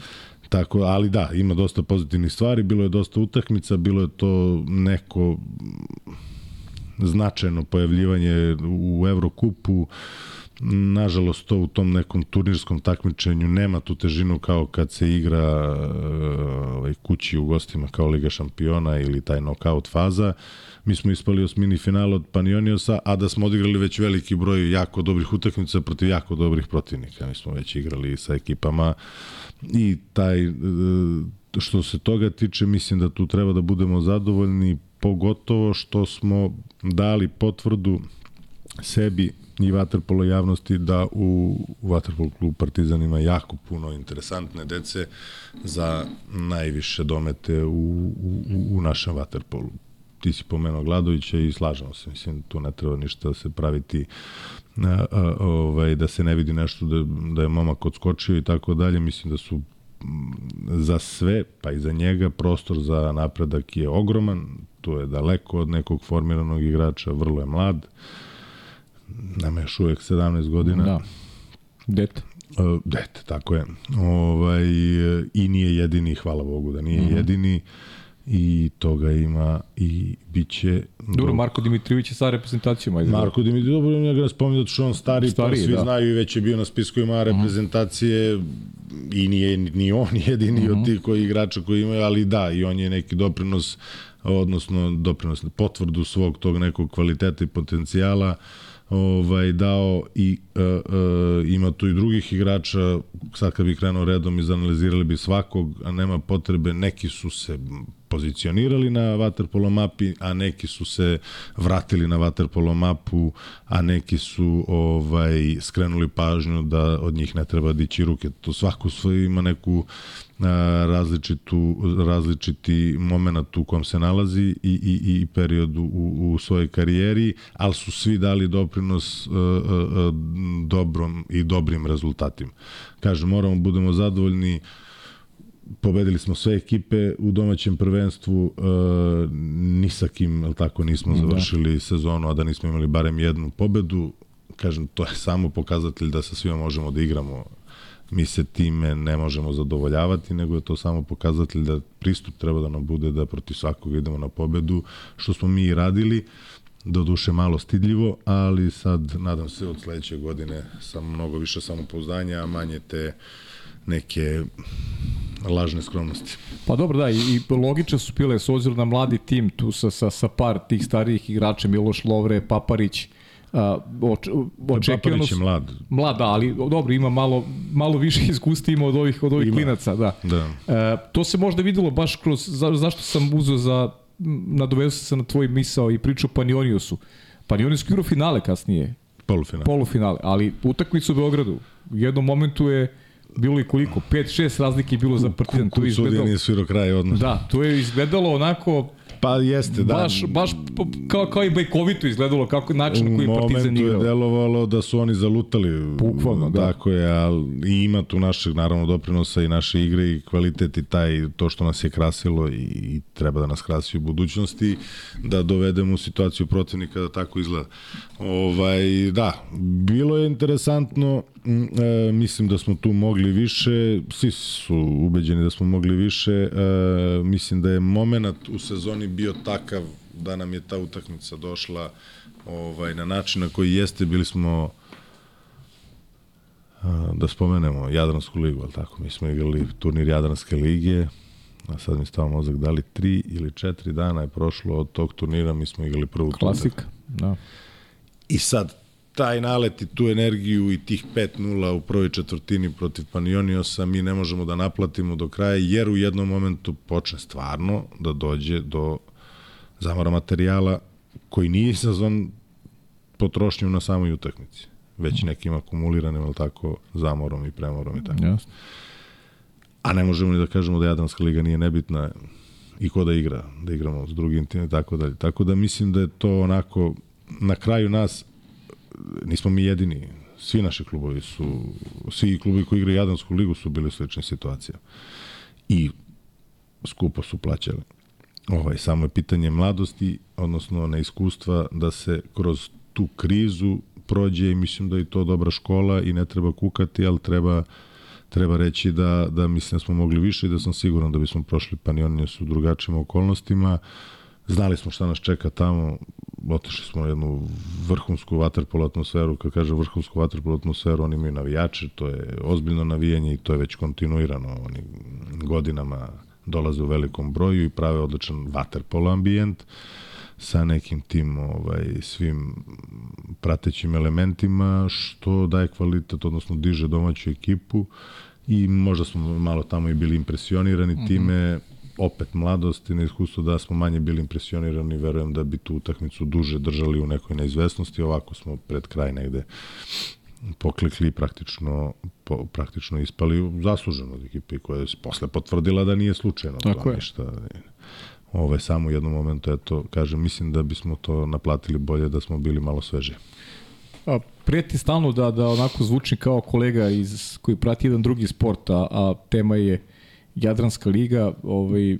Tako, ali da, ima dosta pozitivnih stvari, bilo je dosta utakmica, bilo je to neko značajno pojavljivanje u Evrokupu, nažalost to u tom nekom turnirskom takmičenju nema tu težinu kao kad se igra ovaj, kući u gostima kao Liga šampiona ili taj knockout faza. Mi smo ispali osmini final od Panioniosa, a da smo odigrali već veliki broj jako dobrih utakmica protiv jako dobrih protivnika. Mi smo već igrali sa ekipama i taj e, što se toga tiče, mislim da tu treba da budemo zadovoljni, pogotovo što smo dali potvrdu sebi i vaterpolo javnosti da u vaterpolo klub Partizan ima jako puno interesantne dece za najviše domete u, u, u našem vaterpolu. Ti si pomenuo Gladovića i slažemo se, mislim, tu ne treba ništa se praviti a, a, ovaj, da se ne vidi nešto da, da je momak odskočio i tako dalje, mislim da su za sve, pa i za njega, prostor za napredak je ogroman, tu je daleko od nekog formiranog igrača, vrlo je mlad, uh, nema još uvek 17 godina. Da. Dete. Uh, dete, tako je. Ovaj, I nije jedini, hvala Bogu da nije mm -hmm. jedini i toga ima i bit će... Dobro, Marko Dimitrijević je sa reprezentacijom. Ajde. Marko Dimitrijević, dobro, ja ga spominjati da što on stari, stari pa svi da. znaju i već je bio na spisku ima mhm. reprezentacije mm -hmm. i nije ni on jedini mm -hmm. od mhm. tih koji igrača koji imaju, ali da, i on je neki doprinos, odnosno doprinos, potvrdu svog tog nekog kvaliteta i potencijala uh, ovaj, dao i uh, uh, ima tu i drugih igrača, sad kad bi krenuo redom izanalizirali bi svakog, a nema potrebe, neki su se pozicionirali na waterpolo mapi, a neki su se vratili na waterpolo mapu, a neki su ovaj skrenuli pažnju da od njih ne treba dići ruke. To svako svoj ima neku različitu, različiti moment u kom se nalazi i, i, i period u, u svojoj karijeri, ali su svi dali doprinos uh, uh, dobrom i dobrim rezultatima. Kažem, moramo budemo zadovoljni pobedili smo sve ekipe u domaćem prvenstvu, uh, ni sa kim, ali tako, nismo da. završili da. sezonu, a da nismo imali barem jednu pobedu. Kažem, to je samo pokazatelj da sa svima možemo da igramo mi se time ne možemo zadovoljavati, nego je to samo pokazatelj da pristup treba da nam bude da protiv svakog idemo na pobedu, što smo mi i radili, do duše malo stidljivo, ali sad nadam se od sledeće godine sa mnogo više samopouzdanja, manje te neke lažne skromnosti. Pa dobro, da, i, i su bile s obzirom na mladi tim tu sa, sa, sa par tih starijih igrača, Miloš Lovre, Paparić, oč, očekivano je mlad. Mlad, da, ali dobro, ima malo, malo više iskustva ima od ovih, od ovih ima. klinaca. Da. da. E, to se možda videlo baš kroz, za, zašto sam uzeo za, nadovezao se na tvoj misao i priču o Panioniusu. Panionius igrao finale kasnije. Polufinale. Polufinale, ali utakmicu u Beogradu. U jednom momentu je bilo i koliko, 5-6 razlike je bilo za Partizan. Tu izgledalo... nije svirao kraj odmah. Da, to je izgledalo onako Pa jeste, da. Baš, baš kao, kao i bajkovito izgledalo, kako način na koji Partizan igrao. U momentu je delovalo da su oni zalutali. Bukvalno, da. Tako je, ali i ima tu našeg, naravno, doprinosa i naše igre i kvalitet i taj, to što nas je krasilo i, i treba da nas krasi u budućnosti, da dovedemo u situaciju protivnika da tako izgleda. Ovaj, da, bilo je interesantno, e, mislim da smo tu mogli više, svi su ubeđeni da smo mogli više, e, mislim da je moment u sezoni bio takav da nam je ta utakmica došla ovaj, na način na koji jeste, bili smo e, da spomenemo Jadransku ligu, ali tako, mi smo igrali turnir Jadranske lige, a sad mi stava mozak, da li tri ili četiri dana je prošlo od tog turnira, mi smo igrali prvu Klasika, da. I sad, taj nalet i tu energiju i tih 5-0 u prvoj četvrtini protiv Panioniosa mi ne možemo da naplatimo do kraja, jer u jednom momentu počne stvarno da dođe do zamora materijala koji nije izazvan potrošnjom na samoj utakmici, već nekim akumuliranim, ali tako, zamorom i premorom i tako. Jasno. A ne možemo ni da kažemo da Jadranska liga nije nebitna i ko da igra, da igramo s drugim tim i tako dalje. Tako da mislim da je to onako na kraju nas nismo mi jedini. Svi naši klubovi su, svi klubovi koji igraju Jadransku ligu su bili u sličnim situacijama. I skupo su plaćali. Ovaj, samo je pitanje mladosti, odnosno neiskustva, da se kroz tu krizu prođe i mislim da je to dobra škola i ne treba kukati, ali treba treba reći da, da mislim da smo mogli više i da sam siguran da bismo prošli Panionije su drugačijim okolnostima. Znali smo šta nas čeka tamo, otišli smo u jednu vrhunsku vaterpolo atmosferu, kad kaže vrhunsku vaterpolo atmosferu, oni imaju navijače, to je ozbiljno navijanje i to je već kontinuirano, oni godinama dolaze u velikom broju i prave odličan vaterpolo ambijent sa nekim tim ovaj, svim pratećim elementima, što daje kvalitet, odnosno diže domaću ekipu i možda smo malo tamo i bili impresionirani mm -hmm. time, opet mladost i neiskustvo da smo manje bili impresionirani, verujem da bi tu utakmicu duže držali u nekoj neizvesnosti, ovako smo pred kraj negde poklikli praktično po, praktično ispali zasluženo od ekipe koja je posle potvrdila da nije slučajno Tako to je. ništa. Ove, samo u jednom momentu, eto, kažem, mislim da bismo to naplatili bolje da smo bili malo sveže. A, prijeti stalno da, da onako zvuči kao kolega iz, koji prati jedan drugi sport, a, a tema je Jadranska liga, ovaj,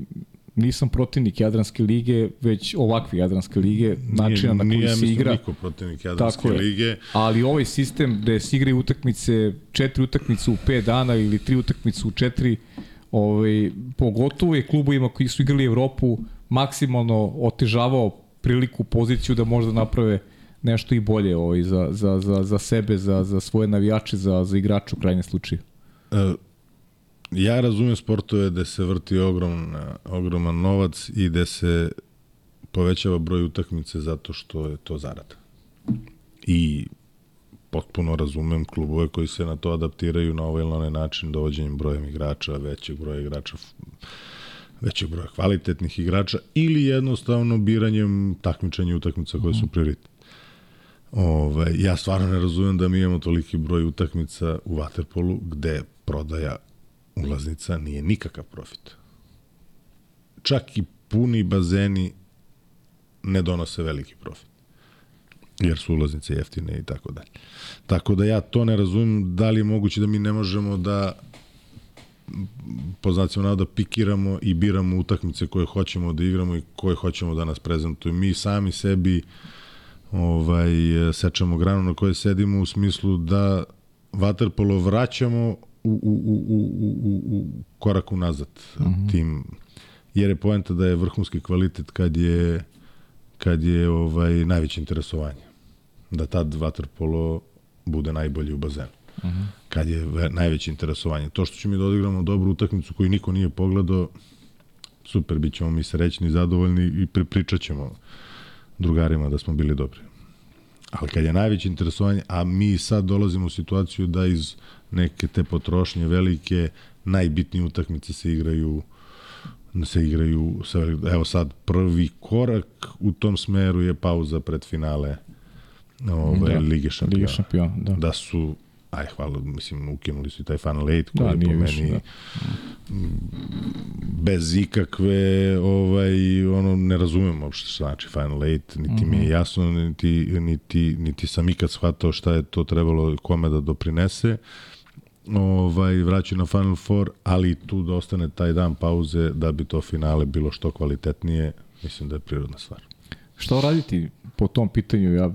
nisam protivnik Jadranske lige, već ovakve Jadranske lige, načina na koji se igra. Nije, protivnik Jadranske tako lige. Je. Ali ovaj sistem gde se igraju utakmice, četiri utakmice u pet dana ili tri utakmice u četiri, ovaj, pogotovo je klubovima koji su igrali Evropu maksimalno otežavao priliku, poziciju da možda naprave nešto i bolje ovaj, za, za, za, za sebe, za, za svoje navijače, za, za igrače u krajnjem slučaju. Uh, ja razumem sportove da se vrti ogroman, ogroman novac i da se povećava broj utakmice zato što je to zarada. I potpuno razumem klubove koji se na to adaptiraju na ovaj ili onaj način dovođenjem brojem igrača, većeg broja igrača, većeg broja kvalitetnih igrača ili jednostavno biranjem takmičenja utakmica koje su mhm. prioritet. Ove, ja stvarno ne razumem da mi imamo toliki broj utakmica u Waterpolu gde prodaja ulaznica nije nikakav profit. Čak i puni bazeni ne donose veliki profit. Jer su ulaznice jeftine i tako dalje. Tako da ja to ne razumem da li je moguće da mi ne možemo da po znacima da pikiramo i biramo utakmice koje hoćemo da igramo i koje hoćemo da nas prezentuju. Mi sami sebi ovaj, sečamo granu na kojoj sedimo u smislu da vaterpolo vraćamo u, u, u, u, u, u korak unazad mm -hmm. tim jer je poenta da je vrhunski kvalitet kad je kad je ovaj najveće interesovanje da tad waterpolo bude najbolji u bazenu. Uh mhm. -huh. Kad je najveće interesovanje. To što ćemo mi da odigramo dobru utakmicu koju niko nije pogledao, super, bit ćemo mi srećni, zadovoljni i pričat ćemo drugarima da smo bili dobri. Ali kad je najveće interesovanje, a mi sad dolazimo u situaciju da iz neke te potrošnje velike, najbitnije utakmice se igraju se igraju sa, evo sad prvi korak u tom smeru je pauza pred finale ove, da, Lige šampiona. Lige šampiona da. da su aj hvala, mislim, ukinuli su i taj Final 8, koji Da, je po meni više, da. bez ikakve, ovaj, ono, ne razumem uopšte šta znači Final 8, niti mi Mhm. je jasno, niti, niti, niti sam ikad shvatao šta je to trebalo kome da doprinese ovaj, vraćaju na Final Four, ali tu da ostane taj dan pauze da bi to finale bilo što kvalitetnije, mislim da je prirodna stvar. Šta raditi po tom pitanju? Ja,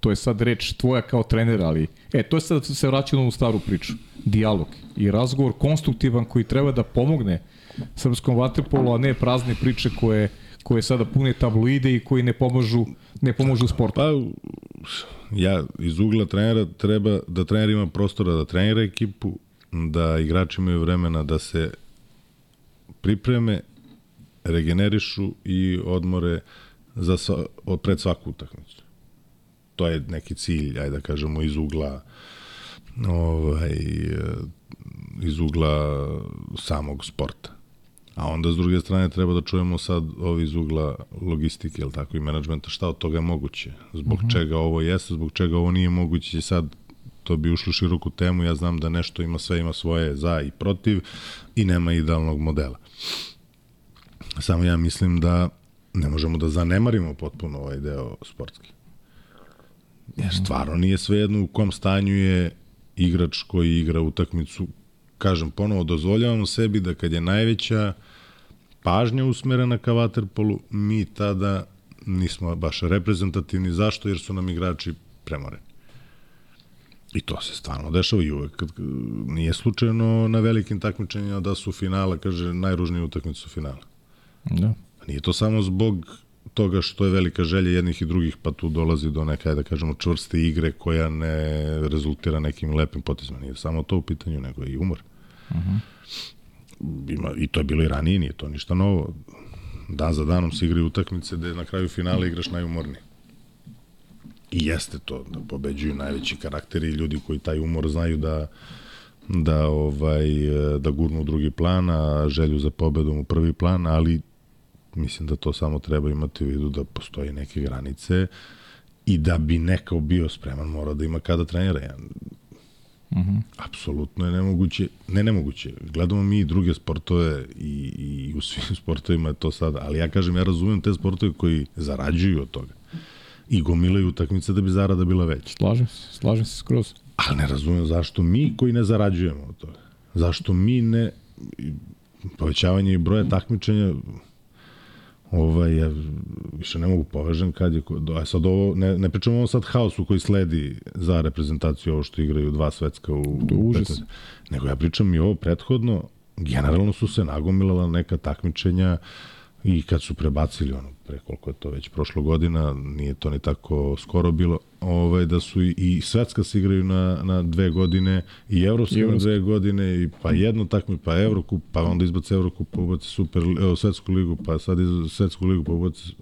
to je sad reč tvoja kao trenera, ali e, to je sad se vraća na ovu staru priču. Dijalog i razgovor konstruktivan koji treba da pomogne srpskom vaterpolu, a ne prazne priče koje koje sada pune tabloide i koji ne pomažu ne pomažu sportu. Pa, ja iz ugla trenera treba da trener ima prostora da trenira ekipu, da igrači imaju vremena da se pripreme, regenerišu i odmore za sva, od pred svaku utakmicu. To je neki cilj, ajde da kažemo, iz ugla ovaj, iz ugla samog sporta. A onda s druge strane treba da čujemo sad ovi iz ugla logistike, jel tako, i menadžmenta, šta od toga je moguće, zbog uh -huh. čega ovo jeste, zbog čega ovo nije moguće, sad to bi ušlo u široku temu, ja znam da nešto ima sve, ima svoje za i protiv i nema idealnog modela. Samo ja mislim da ne možemo da zanemarimo potpuno ovaj deo sportski. Jer stvarno nije svejedno u kom stanju je igrač koji igra utakmicu kažem ponovo, dozvoljavamo sebi da kad je najveća pažnja usmerena ka vaterpolu, mi tada nismo baš reprezentativni. Zašto? Jer su nam igrači premoreni. I to se stvarno dešava i uvek. Kad, nije slučajno na velikim takmičenjima da su finala, kaže, najružnije utakmice su finala. Da. Nije to samo zbog toga što je velika želja jednih i drugih, pa tu dolazi do neka, da kažemo, čvrste igre koja ne rezultira nekim lepim potezima. Nije samo to u pitanju, nego i umor. Uh -huh. Ima, I to je bilo i ranije, nije to ništa novo. Dan za danom se igraju utakmice da na kraju finala igraš najumorniji. I jeste to, da pobeđuju najveći karakteri i ljudi koji taj umor znaju da da ovaj da gurnu u drugi plan, a želju za pobedom u prvi plan, ali mislim da to samo treba imati u vidu da postoji neke granice i da bi neko bio spreman mora da ima kada trenira. Ja, -huh. Apsolutno je nemoguće, ne nemoguće. Gledamo mi i druge sportove i, i u svim sportovima je to sada, ali ja kažem, ja razumem te sportove koji zarađuju od toga i gomilaju utakmice da bi zarada bila veća. Slažem se, slažem se skroz. Ali ne razumem zašto mi koji ne zarađujemo od toga. Zašto mi ne povećavanje broja takmičenja ovaj, ja više ne mogu povežem kad je, a sad ovo, ne, ne pričamo ovo sad haosu koji sledi za reprezentaciju ovo što igraju dva svetska u, to je užas. 15, nego ja pričam i ovo prethodno, generalno su se nagomilala neka takmičenja i kad su prebacili ono pre koliko je to već prošlo godina, nije to ni tako skoro bilo, ovaj, da su i, i svetska se igraju na, na dve godine i evropska na dve godine i pa jedno takmi, pa Evrokup, pa onda izbaci Evrokup, pa ubaci super, evo, svetsku ligu, pa sad iz svetsku ligu, pa ubaci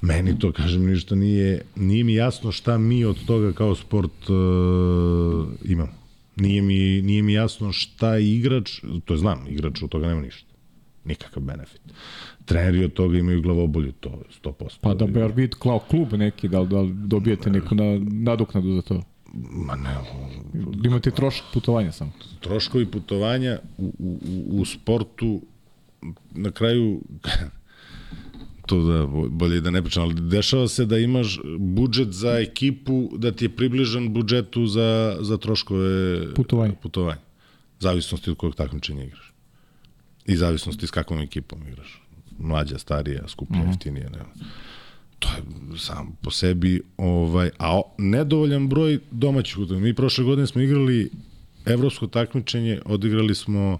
Meni to, kažem, ništa nije, nije mi jasno šta mi od toga kao sport uh, imamo. Nije mi, nije mi jasno šta igrač, to je znam, igrač od toga nema ništa. Nikakav benefit. Treneri od toga imaju glavobolju, to 100%. Pa da bar vid kao klub neki, da, da dobijete neku na, nadoknadu za to? Ma ne. Da imate trošak putovanja samo. Troškovi putovanja u, u, u sportu na kraju to da bolje da ne pričam, ali dešava se da imaš budžet za ekipu da ti je približan budžetu za, za troškove putovanja. putovanja. Zavisnosti od kojeg takmičenja igraš. I zavisnosti s kakvom ekipom igraš. Mlađa, starija, skuplja, uh -huh. jeftinija. Ne. To je sam po sebi, ovaj, a nedovoljan broj domaćih utakmica. Mi prošle godine smo igrali evropsko takmičenje, odigrali smo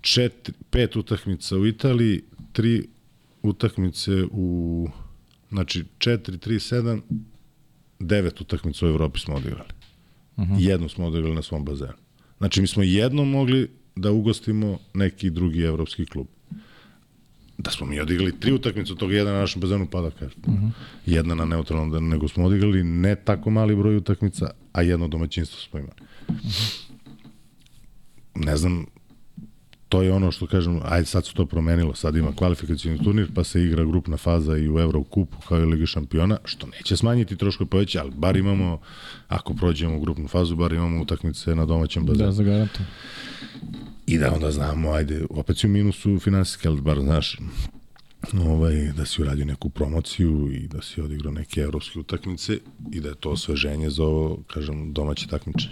četiri, pet utakmica u Italiji, tri utakmice u znači 4 3 7 devet utakmica u Evropi smo odigrali. Uh -huh. Jednu smo odigrali na svom bazenu. Znači mi smo jednom mogli da ugostimo neki drugi evropski klub. Da smo mi odigrali tri utakmice od toga jedna na našem bazenu pa da kažem. Uh -huh. Jedna na neutralnom, nego smo odigrali ne tako mali broj utakmica, a jedno domaćinstvo smo imali. Uh -huh. Ne znam to je ono što kažem, ajde sad su to promenilo, sad ima kvalifikacijni turnir, pa se igra grupna faza i u Eurokupu kao i Ligi šampiona, što neće smanjiti troškove poveće, ali bar imamo, ako prođemo u grupnu fazu, bar imamo utakmice na domaćem bazenu. Da, zagarantujem. I da onda znamo, ajde, opet si u minusu finansijski, ali bar znaš, ovaj, da si uradio neku promociju i da si odigrao neke evropske utakmice i da je to osveženje za ovo, kažem, domaće takmiče.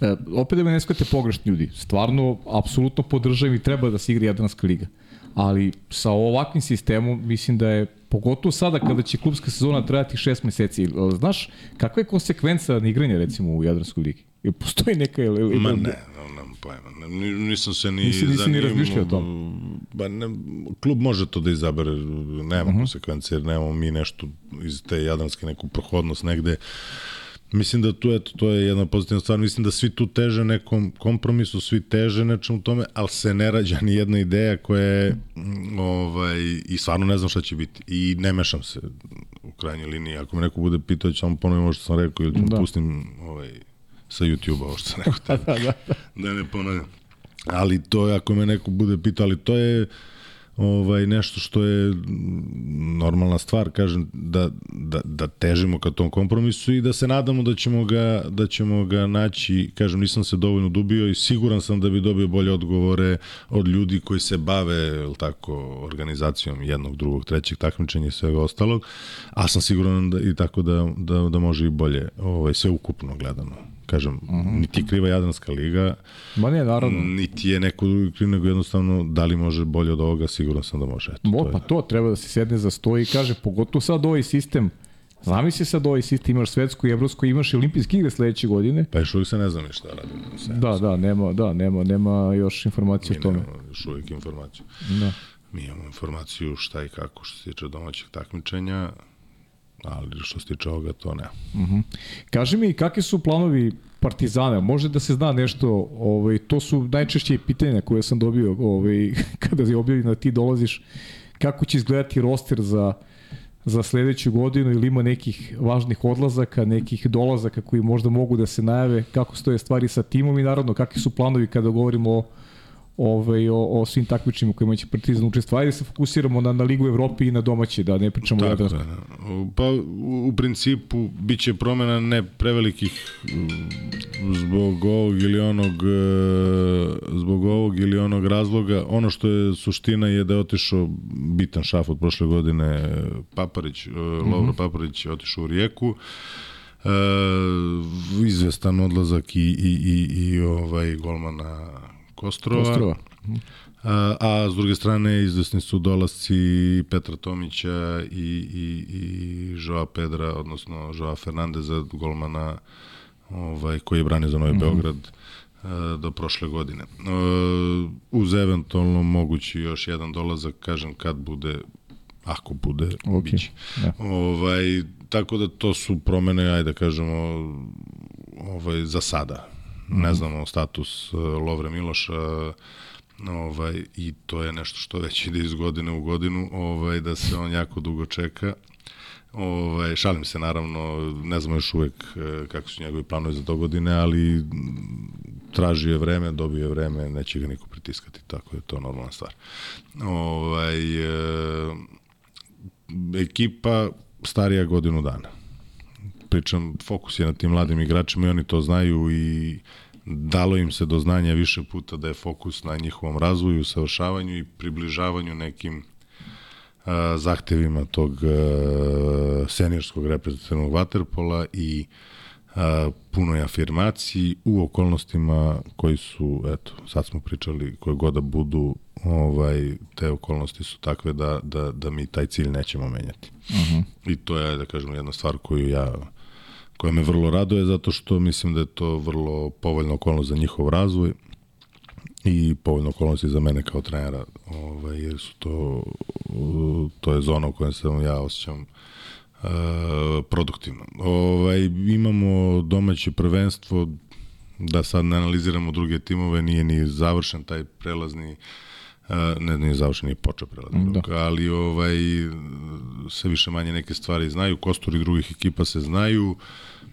E, opet da me ne pogrešni ljudi. Stvarno, apsolutno podržavam i treba da se igra Jadranska liga. Ali sa ovakvim sistemom mislim da je pogotovo sada kada će klubska sezona trajati šest meseci. Znaš, kakva je konsekvenca na igranje recimo u Jadranskoj ligi? Ili postoji neka... Ili, Ma ne, pojma. Nisam se ni nisi, nisi ni razmišljao o tom. Ba, ne, klub može to da izabere, nema uh -huh. konsekvencije, jer nemamo mi nešto iz te jadranske neku prohodnost negde. Mislim da tu, eto, to je jedna pozitivna stvar. Mislim da svi tu teže nekom kompromisu, svi teže nečemu tome, ali se ne rađa ni jedna ideja koja je, ovaj, i stvarno ne znam šta će biti. I ne mešam se u krajnjoj liniji. Ako me neko bude pitao, ću vam ponovim ovo što sam rekao ili da. pustim ovaj, sa YouTube-a, ovo što sam rekao. da, da, da. da ne ponavljam. Ali to je, ako me neko bude pitao, ali to je ovaj nešto što je normalna stvar, kažem, da, da, da težimo ka tom kompromisu i da se nadamo da ćemo ga, da ćemo ga naći, kažem, nisam se dovoljno dubio i siguran sam da bi dobio bolje odgovore od ljudi koji se bave, tako, organizacijom jednog, drugog, trećeg takmičenja i svega ostalog, a sam siguran da, i tako da, da, da može i bolje, ovaj, sve ukupno gledano kažem, mhm. -huh. niti je kriva Jadranska liga, Ma ne, naravno. niti je neko drugi kriv, nego jednostavno da li može bolje od ovoga, siguran sam da može. Eto, Mo, to pa to, treba da se sedne za stoji i kaže, pogotovo sad ovaj sistem, se sad ovaj sistem, imaš svetsku i evropsku, imaš i olimpijske igre sledeće godine. Pa još uvijek se ne znam šta radimo. Da, da, nema, da, nema, nema još informacije o tome. Mi nemamo još uvijek informaciju. Da. Mi imamo informaciju šta i kako što se tiče domaćeg takmičenja, ali što se tiče ovoga, to ne. Uh -huh. Kaži mi, kakvi su planovi Partizana? Može da se zna nešto, ovaj, to su najčešće pitanja koje sam dobio ovaj, kada je objavljeno da ti dolaziš, kako će izgledati roster za za sledeću godinu ili ima nekih važnih odlazaka, nekih dolazaka koji možda mogu da se najave, kako stoje stvari sa timom i naravno kakvi su planovi kada govorimo o ovaj, o, o svim takmičima kojima će Partizan učestvovati. Ajde se fokusiramo na, na Ligu Evropi i na domaći, da ne pričamo Tako, o Da. Pa u, principu bit će promena ne prevelikih zbog ovog ili onog e, zbog ovog ili onog razloga. Ono što je suština je da je otišao bitan šaf od prošle godine Paparić, mm -hmm. Lovro Paparić je otišao u Rijeku. Uh, izvestan odlazak i, i, i, i ovaj golmana Kostrova. Kostrova. A, a s druge strane izvesni su dolasci Petra Tomića i, i, i Joa Pedra, odnosno Joa Fernandeza, golmana ovaj, koji je branio za Novi mm -hmm. Beograd do prošle godine. Uz eventualno mogući još jedan dolazak, kažem, kad bude, ako bude, okay. biće. Da. Ovaj, tako da to su promene, ajde da kažemo, ovaj, za sada ne znamo status e, Lovre Miloša, ovaj, i to je nešto što već ide iz godine u godinu, ovaj, da se on jako dugo čeka. Ovaj, šalim se naravno, ne znamo još uvek e, kako su njegovi planovi za do godine, ali traži je vreme, dobije je vreme, neće ga niko pritiskati, tako je to normalna stvar. Ovaj, e, ekipa starija godinu dana pričam, fokus je na tim mladim igračima i oni to znaju i dalo im se do znanja više puta da je fokus na njihovom razvoju, savršavanju i približavanju nekim a, zahtevima tog a, senjorskog reprezentativnog vaterpola i a, punoj afirmaciji u okolnostima koji su, eto, sad smo pričali, koje god da budu, ovaj, te okolnosti su takve da, da, da mi taj cilj nećemo menjati. Uh -huh. I to je, da kažem, jedna stvar koju ja koja me vrlo raduje zato što mislim da je to vrlo povoljna okolnost za njihov razvoj i povoljna okolnost i za mene kao trenera, ovaj, jer su to, to je zona u kojoj se ja osjećam uh, produktivno. Ovaj, imamo domaće prvenstvo, da sad ne analiziramo druge timove, nije ni završen taj prelazni uh, ne, nije završen, nije počeo prelazni da. ali ovaj, sve više manje neke stvari znaju, kosturi drugih ekipa se znaju,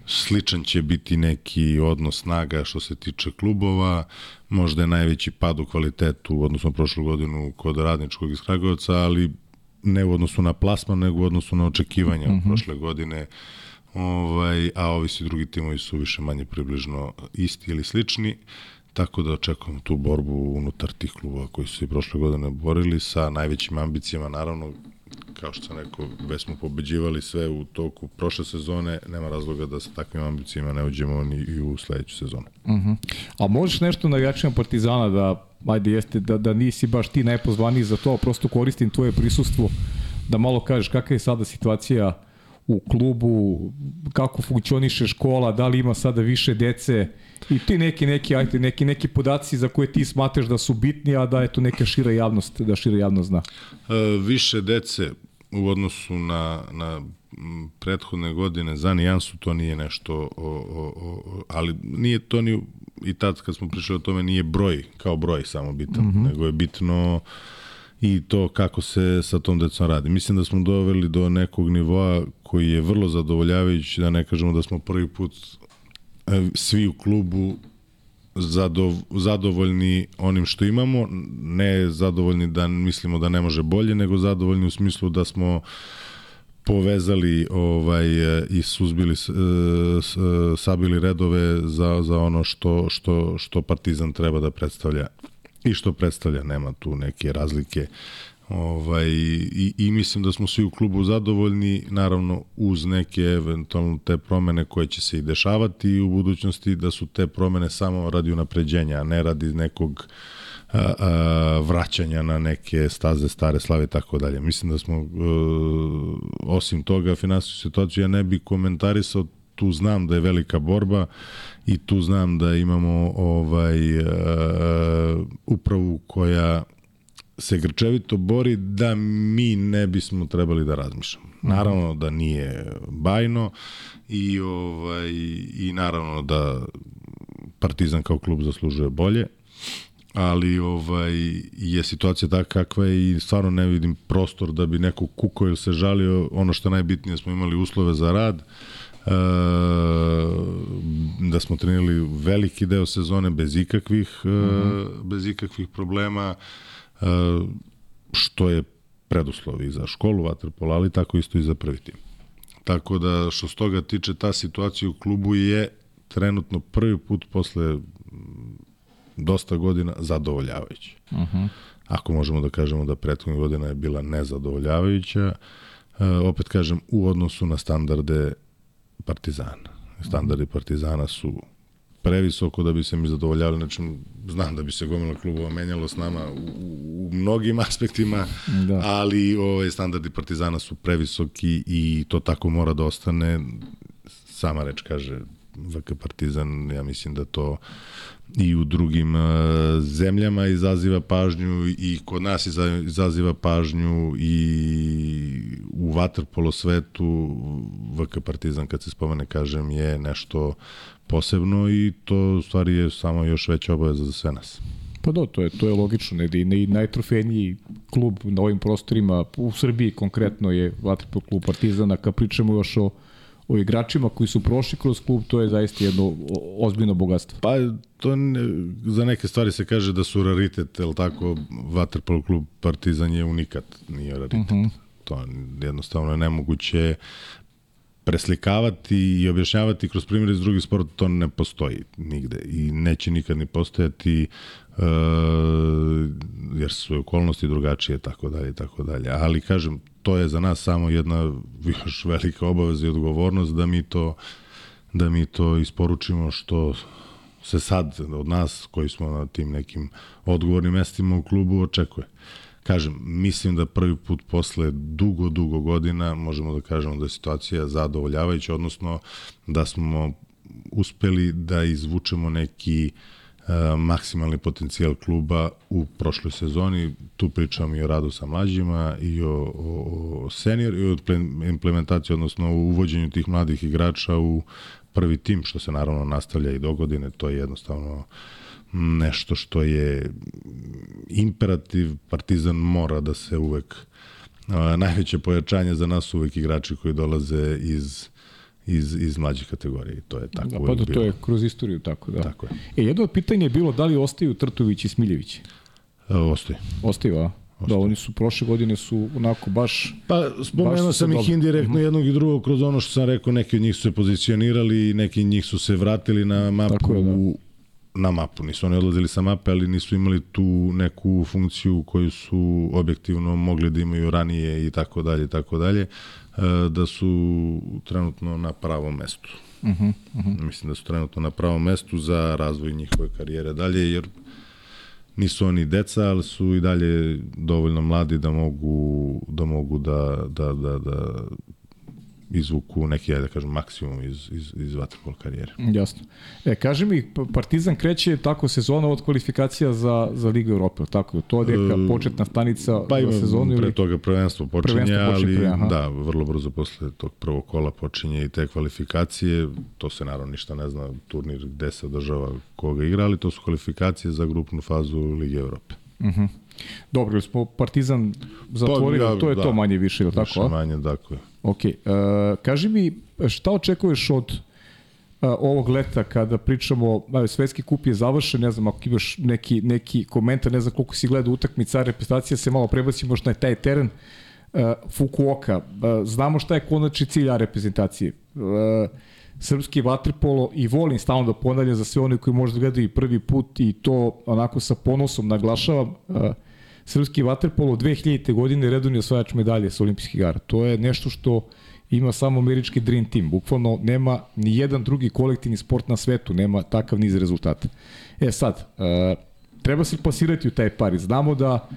Sličan će biti neki odnos snaga što se tiče klubova, možda je najveći pad u kvalitetu, odnosno prošlu godinu kod radničkog iz Kragovca, ali ne u odnosu na plasman, nego u odnosu na očekivanja mm -hmm. prošle godine. Ovaj, a ovi svi drugi timovi su više manje približno isti ili slični. Tako da očekujem tu borbu unutar tih klubova koji su se prošle godine borili sa najvećim ambicijama, naravno kao što sam rekao, već smo pobeđivali sve u toku prošle sezone, nema razloga da sa takvim ambicijama ne uđemo ni i u sledeću sezonu. Uh mhm. -huh. A možeš nešto na jačima Partizana da, ajde jeste, da, da nisi baš ti najpozvaniji za to, prosto koristim tvoje prisustvo da malo kažeš kakva je sada situacija u klubu, kako funkcioniše škola, da li ima sada više dece i ti neki neki ajde neki neki podaci za koje ti smatraš da su bitni, a da je to neka šira javnost, da šira javnost zna. E, više dece u odnosu na, na prethodne godine za nijansu to nije nešto o, o, o, ali nije to ni i tad kad smo pričali o tome nije broj kao broj samo bitan, mm -hmm. nego je bitno i to kako se sa tom decom radi. Mislim da smo doveli do nekog nivoa koji je vrlo zadovoljavajući, da ne kažemo da smo prvi put e, svi u klubu zadov, zadovoljni onim što imamo, ne zadovoljni da mislimo da ne može bolje, nego zadovoljni u smislu da smo povezali ovaj i suzbili sabili redove za, za ono što, što, što Partizan treba da predstavlja i što predstavlja, nema tu neke razlike Ovaj, i, I mislim da smo svi u klubu zadovoljni, naravno uz neke eventualno te promene koje će se i dešavati u budućnosti, da su te promene samo radi unapređenja, a ne radi nekog a, a, vraćanja na neke staze stare slave i tako dalje. Mislim da smo, e, osim toga, finansijsku situaciju ja ne bi komentarisao tu znam da je velika borba i tu znam da imamo ovaj uh, upravu koja se grčevito bori da mi ne bismo trebali da razmišljamo. Naravno da nije bajno i ovaj i naravno da Partizan kao klub zaslužuje bolje, ali ovaj je situacija takva kakva je i stvarno ne vidim prostor da bi neko kukao ili se žalio. Ono što najbitnije smo imali uslove za rad. E, da smo trenirali veliki deo sezone bez ikakvih mm -hmm. bez ikakvih problema što je preduslov i za školu vaterpola, ali tako isto i za prvi tim. Tako da, što s toga tiče, ta situacija u klubu je trenutno prvi put posle dosta godina zadovoljavajuća. Uh mhm. -huh. Ako možemo da kažemo da prethodna godina je bila nezadovoljavajuća, opet kažem, u odnosu na standarde Partizana. Standardi Partizana su previsoko da bi se mi zadovoljavali, znači znam da bi se gomila klubova menjalo s nama u, u mnogim aspektima, da. ali ovaj, standardi Partizana su previsoki i to tako mora da ostane. Sama reč kaže VK Partizan, ja mislim da to i u drugim uh, zemljama izaziva pažnju i kod nas izaziva pažnju i u vaterpolo svetu VK Partizan kad se spomene kažem je nešto posebno i to u stvari je samo još veća obaveza za sve nas. Pa da, to je, to je logično, ne, ne, najtrofejniji klub na ovim prostorima u Srbiji konkretno je Vatrpol klub Partizana, kad pričamo još o, o igračima koji su prošli kroz klub, to je zaista jedno ozbiljno bogatstvo. Pa to ne, za neke stvari se kaže da su raritet, je tako, Vatrpol klub Partizan je unikat, nije raritet. Uh mhm. -huh. To jednostavno je nemoguće preslikavati i objašnjavati kroz primjer iz drugih sporta, to ne postoji nigde i neće nikad ni postojati uh, jer su okolnosti drugačije, tako dalje, tako dalje. Ali kažem, to je za nas samo jedna još velika obaveza i odgovornost da mi to da mi to isporučimo što se sad od nas koji smo na tim nekim odgovornim mestima u klubu očekuje. Kažem, mislim da prvi put posle dugo, dugo godina možemo da kažemo da je situacija zadovoljavajuća, odnosno da smo uspeli da izvučemo neki uh, maksimalni potencijal kluba u prošloj sezoni. Tu pričam i o radu sa mlađima i o, o, o senior i o implementaciji, odnosno o uvođenju tih mladih igrača u prvi tim, što se naravno nastavlja i do godine, to je jednostavno nešto što je imperativ, Partizan mora da se uvek najveće pojačanje za nas uvek igrači koji dolaze iz iz, iz mlađih kategorija. I to je tako da, pa da, to je kroz istoriju tako, da. Tako je. E, jedno od pitanja je bilo da li ostaju Trtović i Smiljević? E, ostaje. Ostaju, a? Da, oni su prošle godine su onako baš... Pa spomenuo sam ih indirektno mm -hmm. jednog i drugog kroz ono što sam rekao, neki od njih su se pozicionirali i neki od njih su se vratili na mapu je, da. na mapu. Nisu oni odlazili sa mape, ali nisu imali tu neku funkciju koju su objektivno mogli da imaju ranije i tako dalje, tako dalje, da su trenutno na pravom mestu. Uh -huh, uh -huh. Mislim da su trenutno na pravom mestu za razvoj njihove karijere dalje, jer nisu oni deca, ali su i dalje dovoljno mladi da mogu da mogu da, da, da, da izvuku neki, da kažem, maksimum iz, iz, iz vaterpol karijere. Jasno. E, kaži mi, Partizan kreće tako sezona od kvalifikacija za, za Ligu Europe, tako? To je neka e, početna stanica pa za sezonu? Pre toga prvenstvo počinje, prvenstvo počinje ali pre, da, vrlo brzo posle tog prvog kola počinje i te kvalifikacije. To se naravno ništa ne zna, turnir gde se održava koga igra, ali to su kvalifikacije za grupnu fazu Lige Europe. Uh mhm. -huh. Dobro, smo Partizan zatvorili, pa, ja, to je da, to manje više, ili tako? Više manje, dakle. Ok, uh, kaži mi šta očekuješ od uh, ovog leta kada pričamo, uh, svetski kup je završen, ne znam ako imaš neki, neki komentar, ne znam koliko si gledao utakmica, reprezentacija se malo prebaci možda na taj teren, uh, Fukuoka, uh, znamo šta je konačni cilj A reprezentacije. Uh, srpski vaterpolo i volim stalno da ponavljam za sve one koji možda gledaju prvi put i to onako sa ponosom naglašavam. Uh, srpski vaterpolo 2000. godine redovni osvajač medalje sa olimpijskih igara. To je nešto što ima samo američki Dream Team. Bukvalno nema ni jedan drugi kolektivni sport na svetu, nema takav niz rezultata. E sad, uh, treba se plasirati u taj Pariz. Znamo da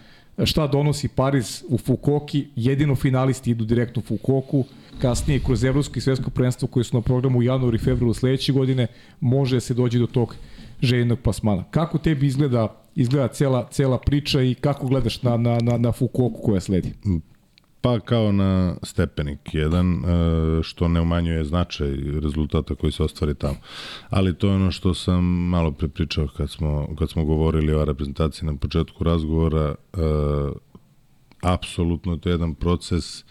šta donosi Pariz u Fukoki, jedino finalisti idu direktno u Fukoku, kasnije kroz evropsko i svetsko prvenstvo koje su na programu u januaru i februaru sledeće godine, može se doći do tog željenog plasmana. Kako tebi izgleda izgleda cela, cela priča i kako gledaš na, na, na, na Fukuoku koja sledi? Pa kao na stepenik jedan, e, što ne umanjuje značaj rezultata koji se ostvari tamo. Ali to je ono što sam malo prepričao kad smo, kad smo govorili o reprezentaciji na početku razgovora. E, apsolutno to je jedan proces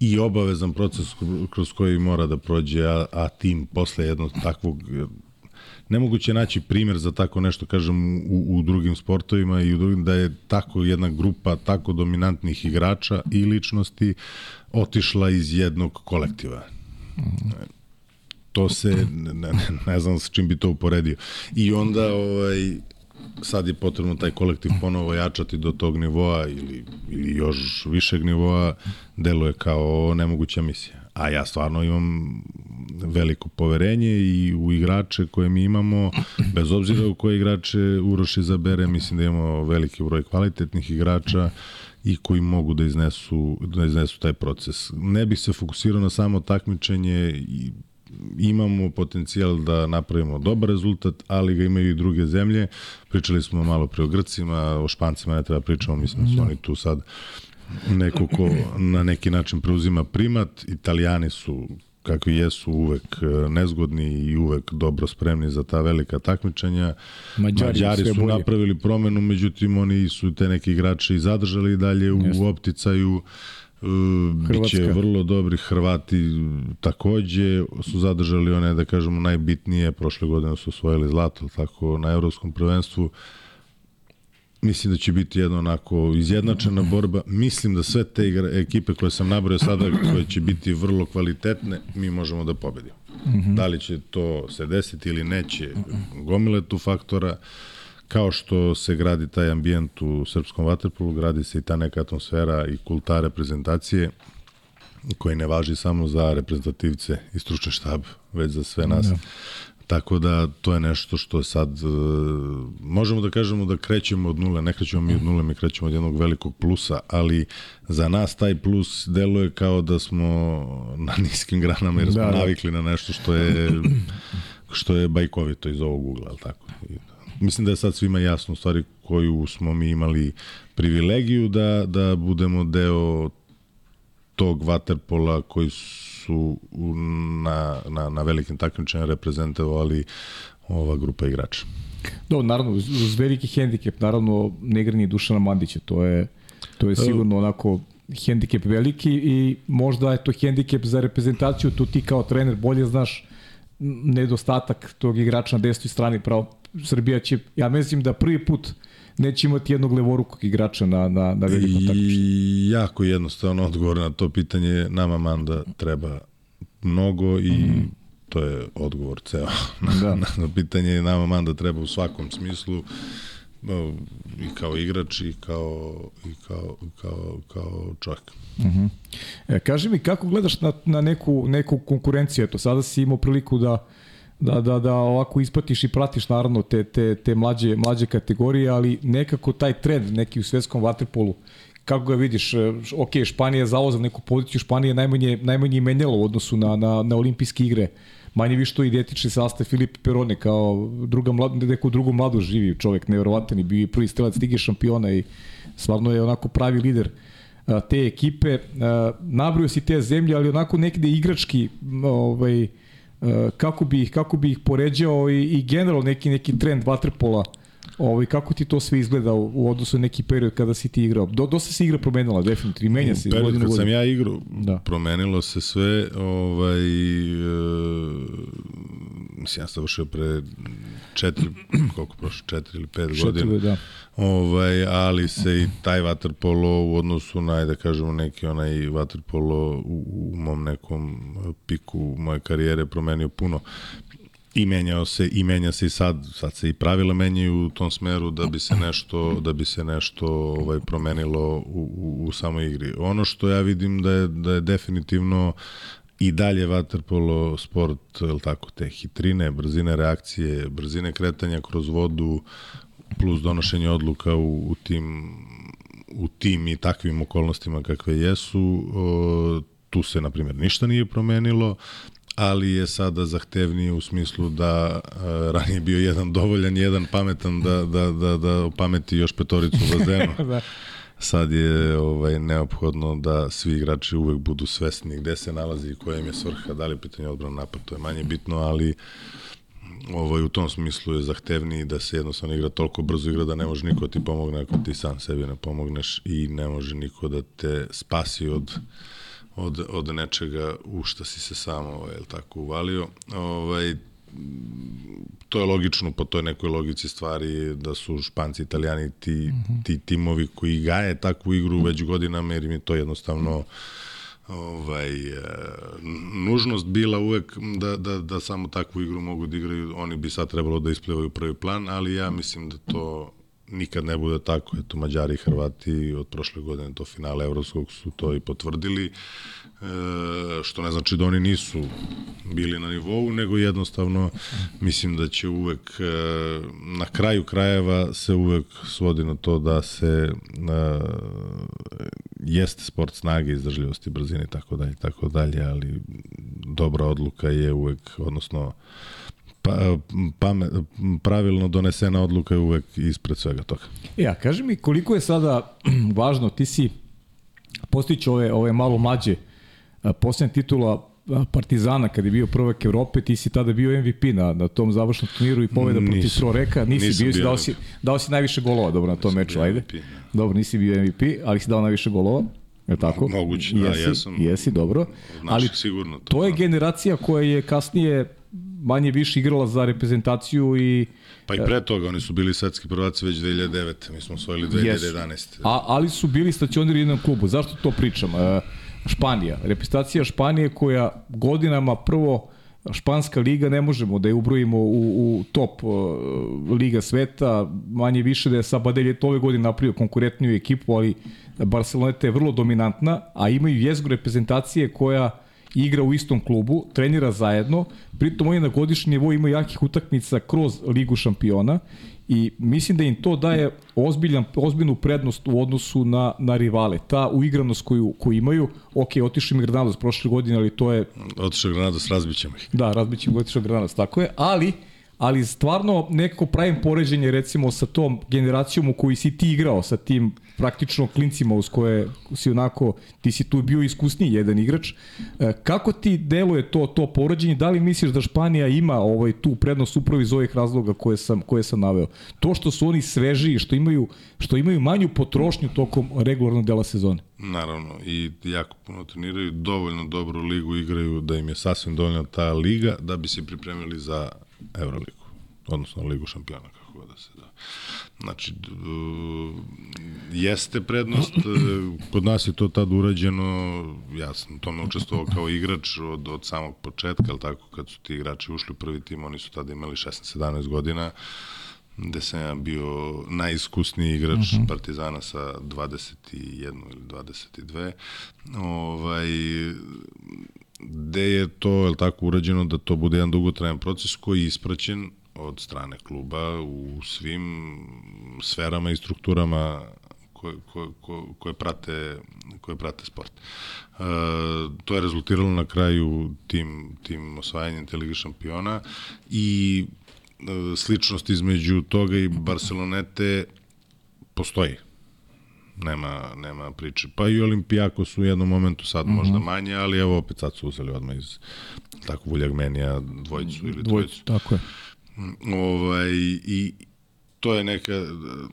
i obavezan proces kroz koji mora da prođe, a, a tim posle jednog takvog nemoguće naći primer za tako nešto, kažem, u, u drugim sportovima i u drugim, da je tako jedna grupa tako dominantnih igrača i ličnosti otišla iz jednog kolektiva. To se, ne, ne, ne znam s čim bi to uporedio. I onda, ovaj, sad je potrebno taj kolektiv ponovo jačati do tog nivoa ili, ili još višeg nivoa, deluje kao nemoguća misija. A ja stvarno imam veliko poverenje i u igrače koje mi imamo, bez obzira u koje igrače Uroš izabere, mislim da imamo veliki broj kvalitetnih igrača i koji mogu da iznesu, da iznesu taj proces. Ne bih se fokusirao na samo takmičenje i imamo potencijal da napravimo dobar rezultat, ali ga imaju i druge zemlje. Pričali smo malo pre o Grcima, o Špancima ne treba pričamo, mislim da su oni tu sad neko ko na neki način preuzima primat. Italijani su kakvi jesu uvek e, nezgodni i uvek dobro spremni za ta velika takmičenja. Mađari, Mađari su bolje. napravili promenu, međutim oni su te neki igrače i zadržali dalje u Jeste. opticaju. E, biće vrlo dobri Hrvati takođe su zadržali one da kažemo najbitnije prošle godine su osvojili zlato tako na evropskom prvenstvu Mislim da će biti jedno onako izjednačena borba. Mislim da sve te igra, ekipe koje sam nabrao sada, koje će biti vrlo kvalitetne, mi možemo da pobedimo. Mm -hmm. Da li će to se desiti ili neće, gomile tu faktora. Kao što se gradi taj ambijent u srpskom vaterpolu, gradi se i ta neka atmosfera i kulta reprezentacije koji ne važi samo za reprezentativce i stručni štab, već za sve nas. Da. Tako da to je nešto što sad uh, možemo da kažemo da krećemo od nule, ne krećemo mi od nule, mi krećemo od jednog velikog plusa, ali za nas taj plus deluje kao da smo na niskim granama jer smo da, da. navikli na nešto što je što je bajkovito iz ovog ugla, al tako. I, mislim da je sad svima jasno u stvari koju smo mi imali privilegiju da da budemo deo tog waterpola koji su na, na, na velikim takmičenjima reprezentovali ova grupa igrača. Do, naravno, uz, uz veliki hendikep, naravno, negrani Dušana Mandića, to je, to je da. sigurno onako hendikep veliki i možda je to hendikep za reprezentaciju, tu ti kao trener bolje znaš nedostatak tog igrača na desnoj strani, pravo Srbija će, ja mislim da prvi put neće imati jednog levorukog igrača na, na, na velikom takmičenju. I jako jednostavno odgovor na to pitanje nama Manda treba mnogo i mm. to je odgovor ceo na, da. na, na pitanje nama Manda treba u svakom smislu i kao igrač i kao, i kao, kao, kao čovjek. Uh mhm. -huh. e, kaži mi, kako gledaš na, na neku, neku konkurenciju? Eto, sada si imao priliku da da, da, da ovako ispratiš i pratiš naravno te, te, te mlađe, mlađe kategorije, ali nekako taj trend neki u svetskom vaterpolu, kako ga vidiš, e, ok, Španija je zauzela neku poziciju, Španija je najmanje, najmanje menjala u odnosu na, na, na olimpijske igre, manje više to identični sastav Filip Perone kao druga mlad, neku drugu mladu živi čovek, nevjerovatan bio je prvi strelac Lige šampiona i stvarno je onako pravi lider te ekipe. Nabrio si te zemlje, ali onako nekde igrački ovaj, kako bi ih kako bi ih poređao i, i generalno neki neki trend waterpola Ovaj kako ti to sve izgleda u, u odnosu na neki period kada si ti igrao? Do, dosta se igra promenila definitivno, menja se period kad godinu. sam ja igrao, da. promenilo se sve, ovaj e, mislim ja sam završio pre četiri, koliko prošlo, četiri ili pet četiri, godina. Da. Ovaj, ali se i taj waterpolo u odnosu na, da kažemo, neki onaj waterpolo u, u mom nekom piku moje karijere promenio puno i menjao se i menja se i sad sad se i pravila menjaju u tom smeru da bi se nešto da bi se nešto ovaj promenilo u, u, u samoj igri. Ono što ja vidim da je da je definitivno i dalje waterpolo sport, el tako, te hitrine, brzine reakcije, brzine kretanja kroz vodu, plus donošenje odluka u, u tim u tim i takvim okolnostima kakve jesu, o, tu se, na primjer, ništa nije promenilo, ali je sada zahtevnije u smislu da uh, ranije bio jedan dovoljan, jedan pametan da, da, da, da pameti još petoricu u bazenu. da. Sad je ovaj neophodno da svi igrači uvek budu svesni gde se nalazi i koja im je svrha, da li pitanje odbrana napad, to je manje bitno, ali ovaj, u tom smislu je zahtevniji da se jednostavno igra toliko brzo igra da ne može niko da ti pomogne ako ti sam sebi ne pomogneš i ne može niko da te spasi od od, od nečega u šta si se samo ovaj, tako uvalio. Ovaj, to je logično po toj nekoj logici stvari da su Španci, Italijani ti, mm -hmm. ti timovi koji gaje takvu igru već godinama jer im je to jednostavno ovaj, e, nužnost bila uvek da, da, da samo takvu igru mogu da igraju, oni bi sad trebalo da isplivaju prvi plan, ali ja mislim da to nikad ne bude tako. Eto, Mađari i Hrvati od prošle godine do finala Evropskog su to i potvrdili, e, što ne znači da oni nisu bili na nivou, nego jednostavno mislim da će uvek e, na kraju krajeva se uvek svodi na to da se e, jeste sport snage, izdržljivosti, brzine i tako dalje, tako dalje, ali dobra odluka je uvek, odnosno pa, pame, pravilno donesena odluka je uvek ispred svega toga. Ja, kaži mi koliko je sada važno, ti si postići ove, ove malo mlađe posljednja titula Partizana kad je bio prvak Evrope, ti si tada bio MVP na, na tom završnom turniru i poveda protiv Pro Reka, nisi bio, bio, dao si, dao si najviše golova dobro na tom meču, ajde. MVP, da. Dobro, nisi bio MVP, ali si dao najviše golova. Je tako? Moguće, da, jesi, jesam. Jesi, dobro. Ali sigurno to. To je da. generacija koja je kasnije manje više igrala za reprezentaciju i Pa i pre toga, oni su bili svetski prvaci već 2009. Mi smo osvojili 2011. Yes. A, ali su bili stacionirani u jednom klubu. Zašto to pričam? E, Španija. Reprezentacija Španije koja godinama prvo Španska liga ne možemo da je ubrojimo u, u top uh, liga sveta, manje više da je Sabadell je to ove godine napravio konkurentniju ekipu, ali Barcelona je vrlo dominantna, a imaju jezgru reprezentacije koja igra u istom klubu, trenira zajedno, pritom oni na godišnji nivou imaju jakih utakmica kroz Ligu šampiona i mislim da im to daje ozbiljan, ozbiljnu prednost u odnosu na, na rivale. Ta uigranost koju, koju imaju, ok, otišao im Granados prošle godine, ali to je... Otišao Granados, razbićemo ih. Da, razbićemo otišao Granados, tako je, ali ali stvarno nekako pravim poređenje recimo sa tom generacijom u kojoj si ti igrao, sa tim praktično klincima uz koje si onako, ti si tu bio iskusniji jedan igrač. E, kako ti deluje to to poređenje? Da li misliš da Španija ima ovaj tu prednost upravo iz ovih razloga koje sam koje sam naveo? To što su oni svežiji, što imaju što imaju manju potrošnju tokom regularnog dela sezone. Naravno, i jako puno treniraju, dovoljno dobru ligu igraju da im je sasvim dovoljna ta liga da bi se pripremili za Euroligu, odnosno Ligu šampiona, kako god da se da. Znači, jeste prednost, e, kod nas je to tad urađeno, ja sam tome učestvovao kao igrač od, od samog početka, ali tako, kad su ti igrači ušli u prvi tim, oni su tada imali 16-17 godina, gde sam ja bio najiskusniji igrač uh mhm. -huh. Partizana sa 21 ili 22. Ovaj, gde je to, je tako, urađeno da to bude jedan dugotrajan proces koji je ispraćen od strane kluba u svim sferama i strukturama koje, koje, koje, prate, koje prate sport. E, to je rezultiralo na kraju tim, tim osvajanjem te šampiona i e, sličnost između toga i Barcelonete postoji nema, nema priče. Pa i Olimpijako su u jednom momentu sad mm -hmm. možda manje, ali evo opet sad su uzeli odmah iz tako Vuljagmenija dvojicu ili dvojicu. Tako je. Ovaj, I to je neka,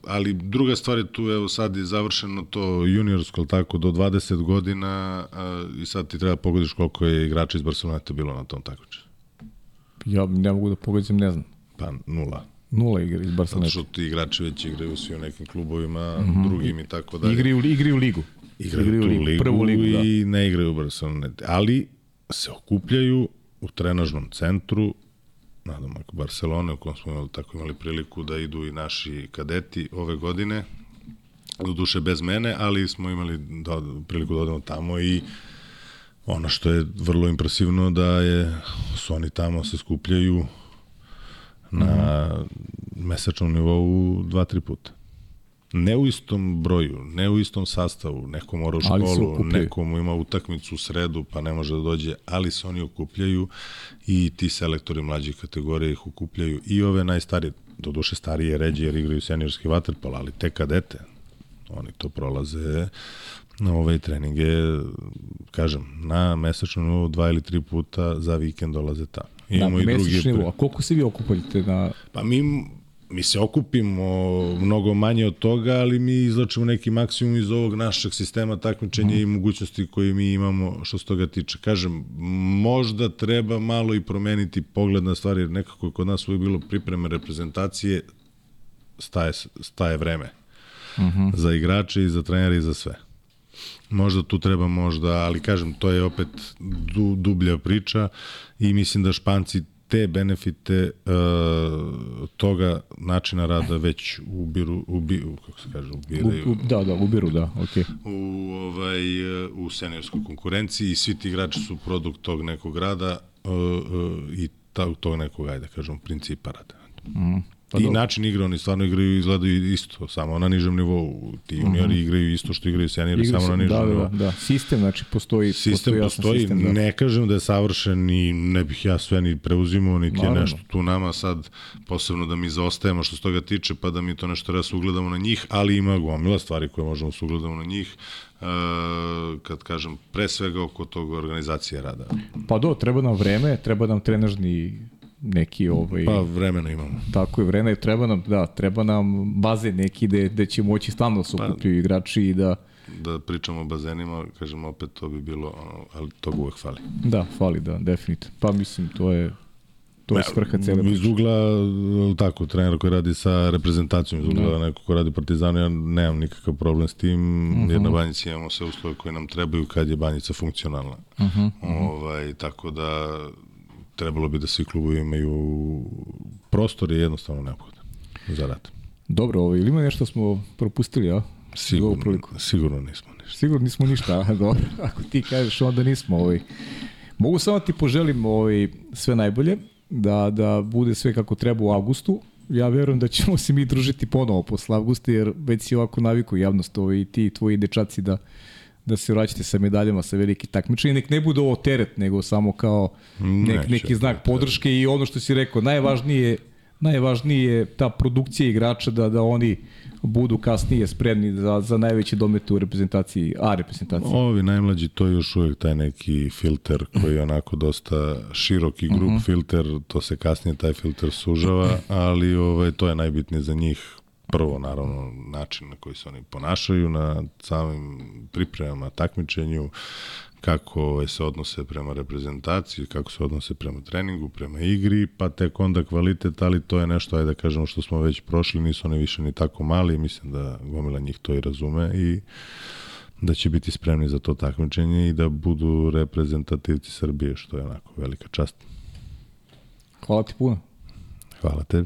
ali druga stvar je tu, evo sad je završeno to juniorsko, tako, do 20 godina a, i sad ti treba pogodiš koliko je igrača iz Barceloneta bilo na tom takmičenju. Ja ne mogu da pogodim, ne znam. Pa nula. Nula igra iz Barcelona. Zato što ti igrači već igraju svi u nekim klubovima, mm -hmm. drugim i tako dalje. Igraju, igraju ligu. Igraju, igraju tu ligu, ligu, prvu ligu, da. i ne igraju u Barcelona. Ali se okupljaju u trenažnom centru nadomak Barcelone, u kojem smo imali, tako imali priliku da idu i naši kadeti ove godine, do duše bez mene, ali smo imali da, priliku da odemo tamo i ono što je vrlo impresivno da je su oni tamo se skupljaju na mm. mesečnom nivou dva, tri puta. Ne u istom broju, ne u istom sastavu, neko mora u školu, nekomu ima utakmicu u sredu pa ne može da dođe, ali se oni okupljaju i ti selektori mlađih kategorija ih okupljaju i ove najstarije, do duše starije ređe jer igraju seniorski vaterpol, ali te kadete, oni to prolaze na ove treninge, kažem, na mesečno dva ili tri puta za vikend dolaze tamo. Imamo da, i drugi... Nivo. A koliko se vi okupljate na... Pa mi mi se okupimo mnogo manje od toga, ali mi izlačimo neki maksimum iz ovog našeg sistema takmičenja mm. i mogućnosti koje mi imamo što se toga tiče. Kažem, možda treba malo i promeniti pogled na stvari, jer nekako kod nas uvijek bilo pripreme reprezentacije, staje, staje vreme. Mm -hmm. Za igrače i za trenere i za sve. Možda tu treba možda, ali kažem, to je opet du, dublja priča i mislim da Španci te benefite uh, toga načina rada već ubiru, ubiru kako se kaže, ubiraju. U, u, da, da, ubiru, da, okej. Okay. U, ovaj, u seniorskoj konkurenciji i svi ti igrači su produkt tog nekog rada uh, uh, i tog nekog, ajde, kažem, principa rada. Mm. Pa I dobro. način igre, oni stvarno igraju i izgledaju isto, samo na nižem nivou. Ti juniori uh mhm. -huh. igraju isto što igraju seniori, Igra samo na nižem da, nivou. Da, da, sistem, znači postoji, sistem postoji, postoji sistem, da. ne kažem da je savršen i ne bih ja sve ni preuzimao, niti Naravno. je nešto tu nama sad, posebno da mi zaostajemo što se toga tiče, pa da mi to nešto raz ugledamo na njih, ali ima gomila stvari koje možemo da se ugledamo na njih, uh, kad kažem, pre svega oko tog organizacije rada. Pa do, treba nam vreme, treba nam trenažni neki ovaj pa vremena imamo. Tako je vremena treba nam da treba nam baze neki gde gde će moći stalno da se pa, igrači i da da pričamo o bazenima, kažem opet to bi bilo, ali to uvek fali. Da, fali, da, definitivno. Pa mislim, to je to je svrha cele priče. Iz ugla, tako, trener koji radi sa reprezentacijom, iz ugla da. neko ko radi Partizanu, ja nemam nikakav problem s tim, uh -huh. jer na Banjici imamo sve uslove koje nam trebaju kad je Banjica funkcionalna. Uh -huh. ovaj, tako da trebalo bi da svi klubovi imaju prostor je jednostavno neophodan za rad. Dobro, ovo, ili ima nešto smo propustili, a? Sigurno, sigurno nismo ništa. Sigurno nismo ništa, a, dobro. Ako ti kažeš, onda nismo. Ovaj. Mogu samo ti poželim ovaj, sve najbolje, da, da bude sve kako treba u avgustu. Ja verujem da ćemo se mi družiti ponovo posle avgusta, jer već si ovako naviku javnost, ovaj, ti tvoji dečaci da da se vraćate sa medaljama sa veliki takmičenja. Nek ne bude ovo teret, nego samo kao nek, neki znak podreške i ono što si rekao, najvažnije je najvažnije je ta produkcija igrača da, da oni budu kasnije spremni za, za najveće domete u reprezentaciji, A reprezentaciji. Ovi najmlađi, to je još uvek taj neki filter koji je onako dosta široki grup uh mhm. -huh. filter, to se kasnije taj filter sužava, ali ovaj, to je najbitnije za njih prvo naravno način na koji se oni ponašaju na samim pripremama, takmičenju, kako se odnose prema reprezentaciji, kako se odnose prema treningu, prema igri, pa tek onda kvalitet, ali to je nešto, ajde da kažemo, što smo već prošli, nisu oni više ni tako mali, mislim da gomila njih to i razume i da će biti spremni za to takmičenje i da budu reprezentativci Srbije, što je onako velika čast. Hvala ti puno. Hvala te.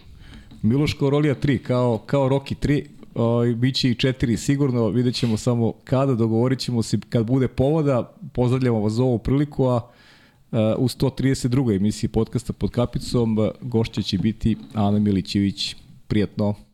Miloš Korolija 3, kao, kao Rocky 3, ovaj, biće i četiri sigurno, vidjet ćemo samo kada, dogovorit ćemo se kad bude povoda, pozdravljamo vas za ovu priliku, a uh, u 132. emisiji podcasta pod kapicom gošća će biti Ana Milićević. Prijetno.